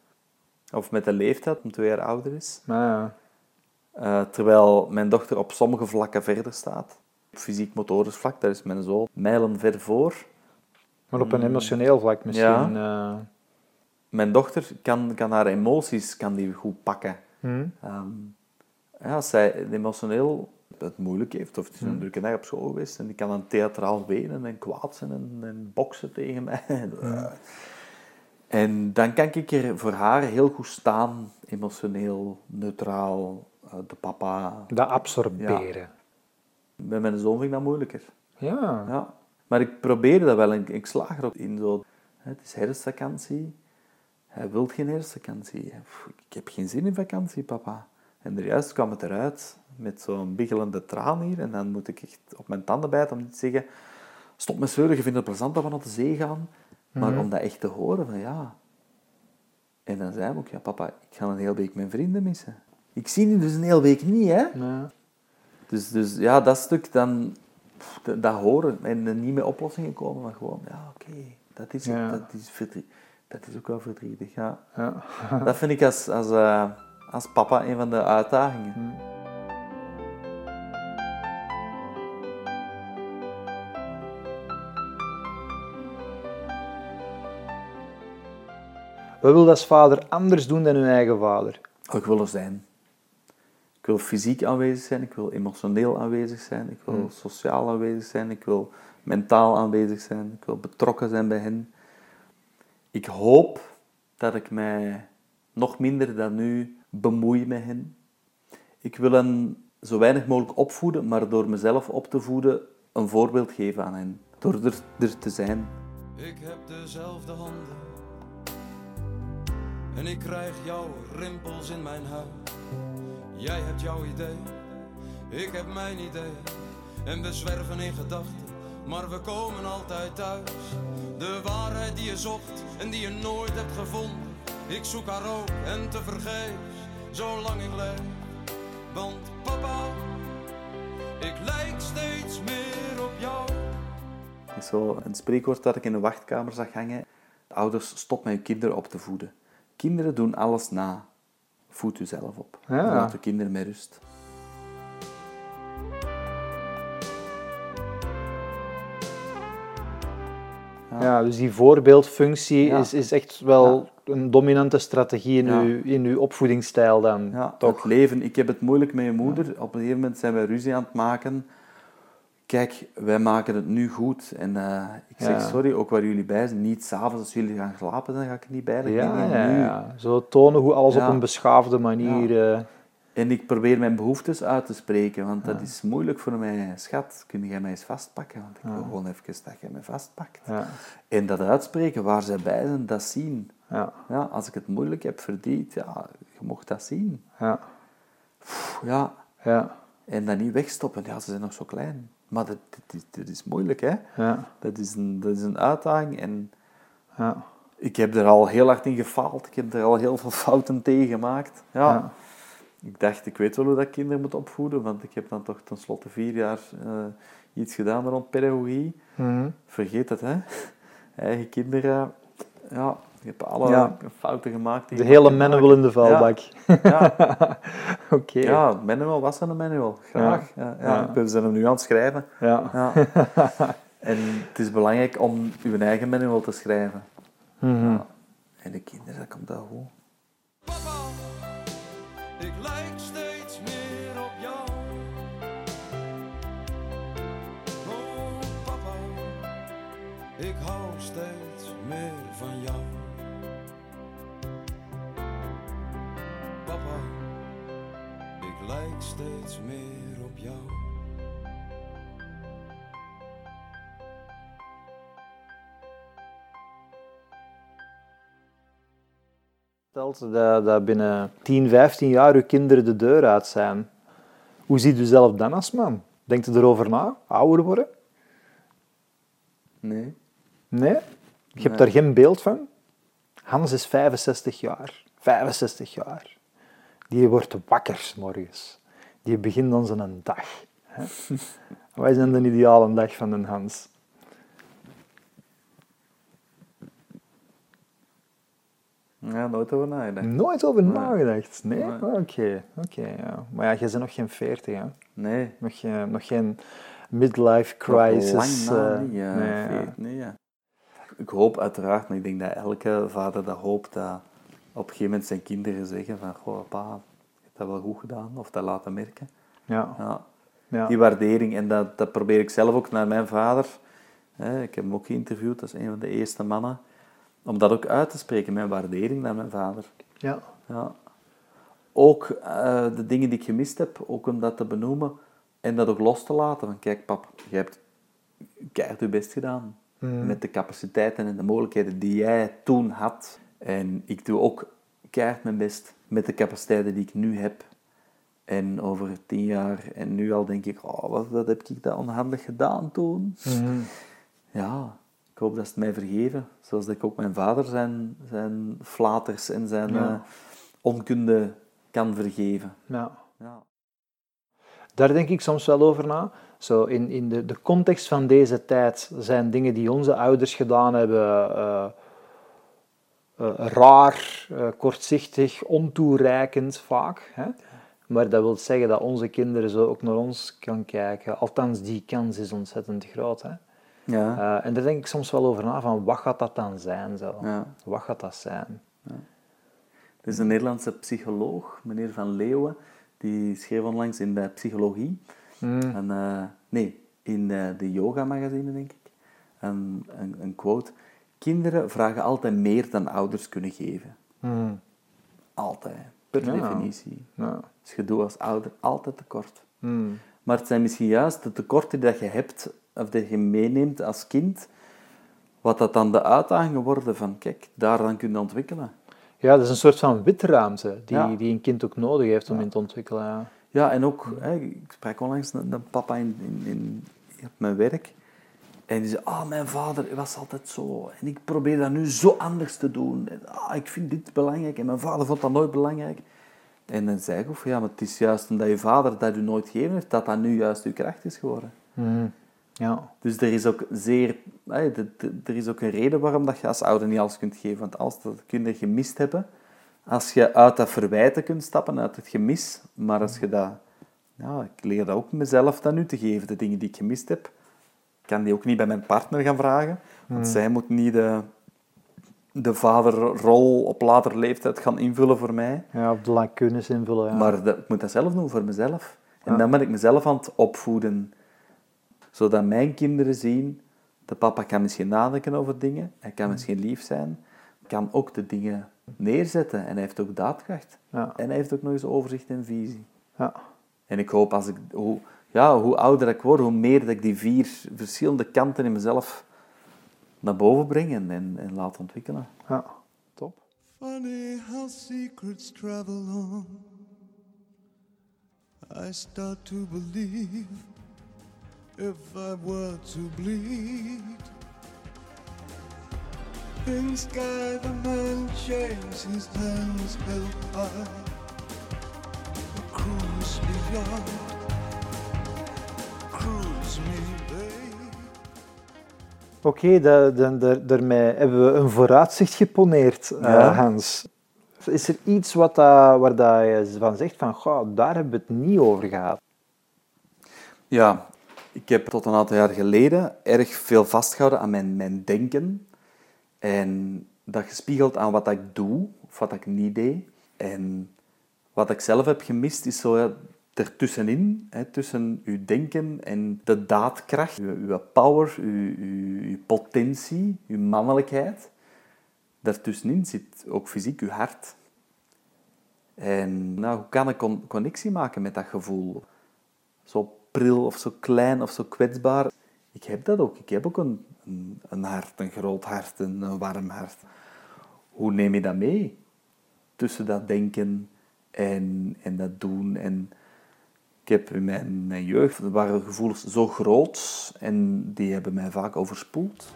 Of met de leeftijd, omdat twee jaar ouder is. Ja. Eh, terwijl mijn dochter op sommige vlakken verder staat. Op fysiek-motorisch vlak, daar is mijn zoon mijlen ver voor. Maar op een emotioneel vlak misschien. Mm. Ja. eh. Mijn dochter kan, kan haar emoties kan die goed pakken. Hm? Ehm, ja, als zij emotioneel het moeilijk heeft, of het is Hm. een drukke dag op school geweest, en die kan dan theatraal wenen en kwaad zijn en, en boksen tegen mij. (laughs) En dan kan ik er voor haar heel goed staan, emotioneel, neutraal, de papa. Dat absorberen. Bij mijn zoon vind ik dat moeilijker. Ja. Ja. Maar ik probeer dat wel en ik slaag erop in. Zo. Het is herfstvakantie. Hij wil geen herfstvakantie. Ik heb geen zin in vakantie, papa. En er juist kwam het eruit met zo'n biggelende traan hier. En dan moet ik echt op mijn tanden bijten om niet te zeggen... Stop met zeuren, je vindt het plezant dat we naar de zee gaan. Maar om dat echt te horen, van ja... En dan zei hij ook, ja papa, ik ga een hele week mijn vrienden missen. Ik zie nu dus een hele week niet, hè. Ja. Dus, dus ja, dat stuk dan, pff, dat, dat horen en niet met oplossingen komen, maar gewoon, ja, oké, dat, is Ja. dat, is verdrie- dat is ook wel verdrietig, ja. Ja. (laughs) dat vind ik als, als, eh, als papa een van de uitdagingen. Wat wil als vader anders doen dan uw eigen vader? Oh, ik wil er zijn. Ik wil fysiek aanwezig zijn, ik wil emotioneel aanwezig zijn, ik wil sociaal aanwezig zijn, ik wil mentaal aanwezig zijn, ik wil betrokken zijn bij hen. Ik hoop dat ik mij nog minder dan nu bemoei met hen. Ik wil hen zo weinig mogelijk opvoeden, maar door mezelf op te voeden een voorbeeld geven aan hen. Door er, er te zijn. Ik heb dezelfde handen. En ik krijg jouw rimpels in mijn huid. Jij hebt jouw idee, ik heb mijn idee. En we zwerven in gedachten, maar we komen altijd thuis. De waarheid die je zocht en die je nooit hebt gevonden. Ik zoek haar ook en te vergeefs, zolang ik leef. Want papa, ik lijk steeds meer op jou. zo een spreekwoord dat ik in de wachtkamer zag hangen. Ouders, stop met je kinderen op te voeden. Kinderen doen alles na. Voed jezelf op. Ja. Laat de kinderen met rust. Ja, dus die voorbeeldfunctie Ja. is, is echt wel een dominante strategie in, uw, in uw opvoedingsstijl dan. Ja, toch? het leven. Ik heb het moeilijk met je moeder. Op een gegeven moment zijn wij ruzie aan het maken. Kijk, wij maken het nu goed. En eh, ik zeg, Ja. sorry, ook waar jullie bij zijn. Niet s'avonds als jullie gaan slapen, dan ga ik er niet bij. Ja, ja, nu. ja. Zo tonen hoe alles op een beschaafde manier... eh, En ik probeer mijn behoeftes uit te spreken, want dat is moeilijk voor mij. Schat, kun jij mij eens vastpakken? Want ik wil gewoon even dat jij mij vastpakt. En dat uitspreken, waar zij bij zijn, dat zien. ja, Ja, als ik het moeilijk heb verdiend, ja, je mocht dat zien. ja, Pff, ja, ja, en dat niet wegstoppen. Ja, ze zijn nog zo klein. Maar dat, dat, is, dat is moeilijk, hè. ja, Dat is, een, dat is een uitdaging en ja. ik heb er al heel hard in gefaald. Ik heb er al heel veel (laughs) fouten tegen gemaakt. Ja. Ja. Ik dacht, ik weet wel hoe dat ik kinderen moet opvoeden, want ik heb dan toch tenslotte vier jaar eh, iets gedaan rond pedagogie. Mhm. Vergeet het, hè. (laughs) Eigen kinderen, ja, ik heb alle Ja. fouten gemaakt. die De je hele manual in de vuilbak. Ja, (laughs) Oké. ja, manual was een manual. Graag. Ja. Ja, Ja. We zijn hem nu aan het schrijven. Ja. Ja. (laughs) en het is belangrijk om uw eigen manual te schrijven. Mhm. Ja. En de kinderen, dat komt dat goed. Papa, ik lijk steeds meer op jou. Oh papa, ik hou steeds meer van jou. Ik lijk steeds meer op jou. Stelt dat, dat binnen 10, 15 jaar uw kinderen de deur uit zijn. Hoe ziet u zelf dan als man? Denkt u erover na? Ouder worden? Nee. Nee? Je hebt Nee. daar geen beeld van? Hans is 65 jaar. 65 jaar. Die wordt wakker morgens. Die begint dan zijn dag. Hè? (laughs) Wij zijn de ideale dag van een Hans. Ja, nooit over nagedacht. Nooit over Nee. nagedacht. Nee? Nee. Oké, oké. ja. Maar ja, jij bent nog geen 40, hè? Nee. Nog geen, nog geen midlife crisis. Nog lang na eh, ja. nee, ja. Nee, ja. Ik hoop uiteraard, maar ik denk dat elke vader dat hoopt, dat op een gegeven moment zijn kinderen zeggen van, goh, pa, je hebt dat wel goed gedaan, of dat laten merken. Ja, Ja. ja. Die waardering, en dat, dat probeer ik zelf ook naar mijn vader. Hè, ik heb hem ook geïnterviewd, dat is een van de eerste mannen. Om dat ook uit te spreken, mijn waardering naar mijn vader. ja. Ja. Ook eh, de dingen die ik gemist heb, ook om dat te benoemen en dat ook los te laten. Van kijk pap, je hebt keihard je best gedaan. Met de capaciteiten en de mogelijkheden die jij toen had. En ik doe ook keihard mijn best met de capaciteiten die ik nu heb. En over tien jaar en nu al denk ik, oh, wat, wat heb ik dat onhandig gedaan toen? Mhm. Ja, ik hoop dat ze het mij vergeven. Zoals dat ik ook mijn vader zijn, zijn flaters en zijn Ja. eh, onkunde kan vergeven. ja. Ja. Daar denk ik soms wel over na. Zo in, in de, de context van deze tijd zijn dingen die onze ouders gedaan hebben eh, raar, eh, kortzichtig, ontoereikend vaak. Hè? Maar dat wil zeggen dat onze kinderen zo ook naar ons kan kijken. Althans, die kans is ontzettend groot. Hè? Ja. Eh, en daar denk ik soms wel over na, van wat gaat dat dan zijn? Zo? Ja. Wat gaat dat zijn? Er is een Nederlandse psycholoog, meneer Van Leeuwen, die schreef onlangs in de psychologie, een, eh, nee, in eh, de yoga-magazine, denk ik, een, een, een quote. Kinderen vragen altijd meer dan ouders kunnen geven. Hmm. Altijd, per Ja. definitie. Ja. Dus je doet als ouder altijd tekort. Hmm. Maar het zijn misschien juist de tekorten die je hebt, of dat je meeneemt als kind, wat dat dan de uitdagingen worden van, kijk, daar dan kun je ontwikkelen. Ja, dat is een soort van witruimte die, Ja. die een kind ook nodig heeft om in te ontwikkelen. Ja. Ja, en ook, hè, ik sprak onlangs een, een papa in, in, in, op mijn werk. En die zei, ah, mijn vader was altijd zo. En ik probeer dat nu zo anders te doen. En, ah, ik vind dit belangrijk. En mijn vader vond dat nooit belangrijk. En dan zei ik van, ja, maar het is juist omdat je vader dat u nooit gegeven heeft, dat dat nu juist uw kracht is geworden. Mhm. Ja. Dus er is ook zeer... de- de- Er is ook een reden waarom dat je als ouder niet alles kunt geven. Want als dat je gemist hebben, als je uit dat verwijten kunt stappen, uit het gemis, maar als je dat... Ja, ik leer dat ook mezelf dan nu te geven, de dingen die ik gemist heb. Ik kan die ook niet bij mijn partner gaan vragen, want zij moet niet de, de vaderrol op later leeftijd gaan invullen voor mij. ja, of de lacunes invullen. Ja. Maar dat, ik moet dat zelf doen voor mezelf. En Ja. dan ben ik mezelf aan het opvoeden. Zodat mijn kinderen zien, de papa kan misschien nadenken over dingen, hij kan misschien lief zijn, kan ook de dingen neerzetten en hij heeft ook daadkracht. Ja. En hij heeft ook nog eens overzicht en visie. Ja. En ik hoop als ik, hoe, ja, hoe ouder ik word, hoe meer dat ik die vier verschillende kanten in mezelf naar boven breng en, en, en laat ontwikkelen. ja. Top. Funny how secrets travel on. I start to believe if I were to bleed. In sky the man shaves his hands held high. Cruise beyond. Oké, dan- daar- daarmee hebben we een vooruitzicht geponeerd, eh, Ja. Hans. Is er iets wat dat, waar dat je van zegt van, goh, daar hebben we het niet over gehad? Ja, ik heb tot een aantal jaar geleden erg veel vastgehouden aan mijn, mijn denken. En dat gespiegeld aan wat ik doe, of wat ik niet deed. En wat ik zelf heb gemist, is zo ja, ertussenin, tussen uw denken en de daadkracht, uw, power, uw, potentie, uw mannelijkheid. Daartussenin zit ook fysiek uw hart. En nou, hoe kan ik con- connectie maken met dat gevoel? zo pril of zo klein of zo kwetsbaar. Ik heb dat ook. Ik heb ook een, een, een hart, een groot hart, een, een warm hart. Hoe neem je dat mee? Tussen dat denken en, en dat doen. En ik heb in mijn, mijn jeugd waren gevoelens zo groot en die hebben mij vaak overspoeld.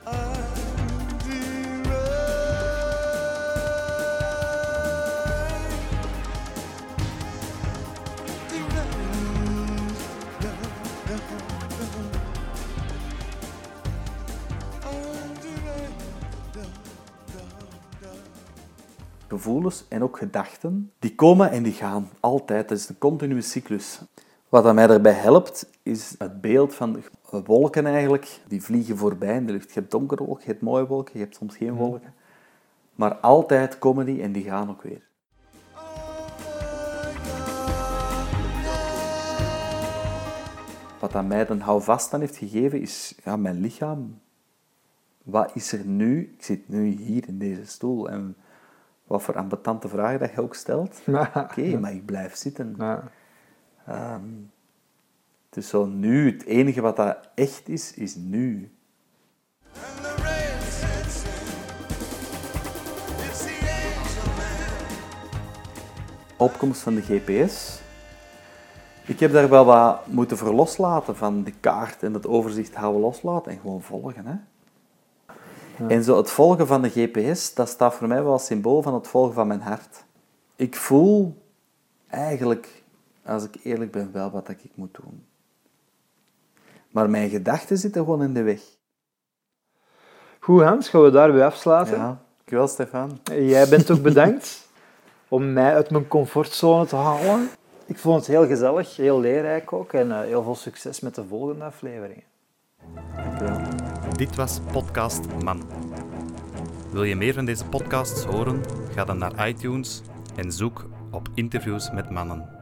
gevoelens en ook gedachten, die komen en die gaan altijd. Dat is een continue cyclus. Wat dat mij daarbij helpt, is het beeld van wolken eigenlijk. Die vliegen voorbij in de lucht. Je hebt donkere wolken, je hebt mooie wolken, je hebt soms geen wolken. Maar altijd komen die en die gaan ook weer. Wat dat mij dan houvast aan heeft gegeven, is ja, mijn lichaam. Wat is er nu? Ik zit nu hier in deze stoel en wat voor ambetante vragen dat je ook stelt. (laughs) Oké, maar ik blijf zitten. Ja. Ehm, het is zo nu, het enige wat dat echt is, is nu. Opkomst van de GPS. Ik heb daar wel wat moeten voor loslaten van de kaart en het overzicht houden loslaten en gewoon volgen. Hè? En zo het volgen van de GPS, dat staat voor mij wel als symbool van het volgen van mijn hart. Ik voel eigenlijk, als ik eerlijk ben, wel wat ik moet doen. Maar mijn gedachten zitten gewoon in de weg. Goed, Hans, gaan we daar weer afsluiten? Ja, dankjewel Stefan. Jij bent ook bedankt (laughs) om mij uit mijn comfortzone te halen. Ik vond het heel gezellig, heel leerrijk ook en eh, heel veel succes met de volgende afleveringen. Dankjewel. Dit was Podcast Man. Wil je meer van deze podcasts horen? Ga dan naar iTunes en zoek op interviews met mannen.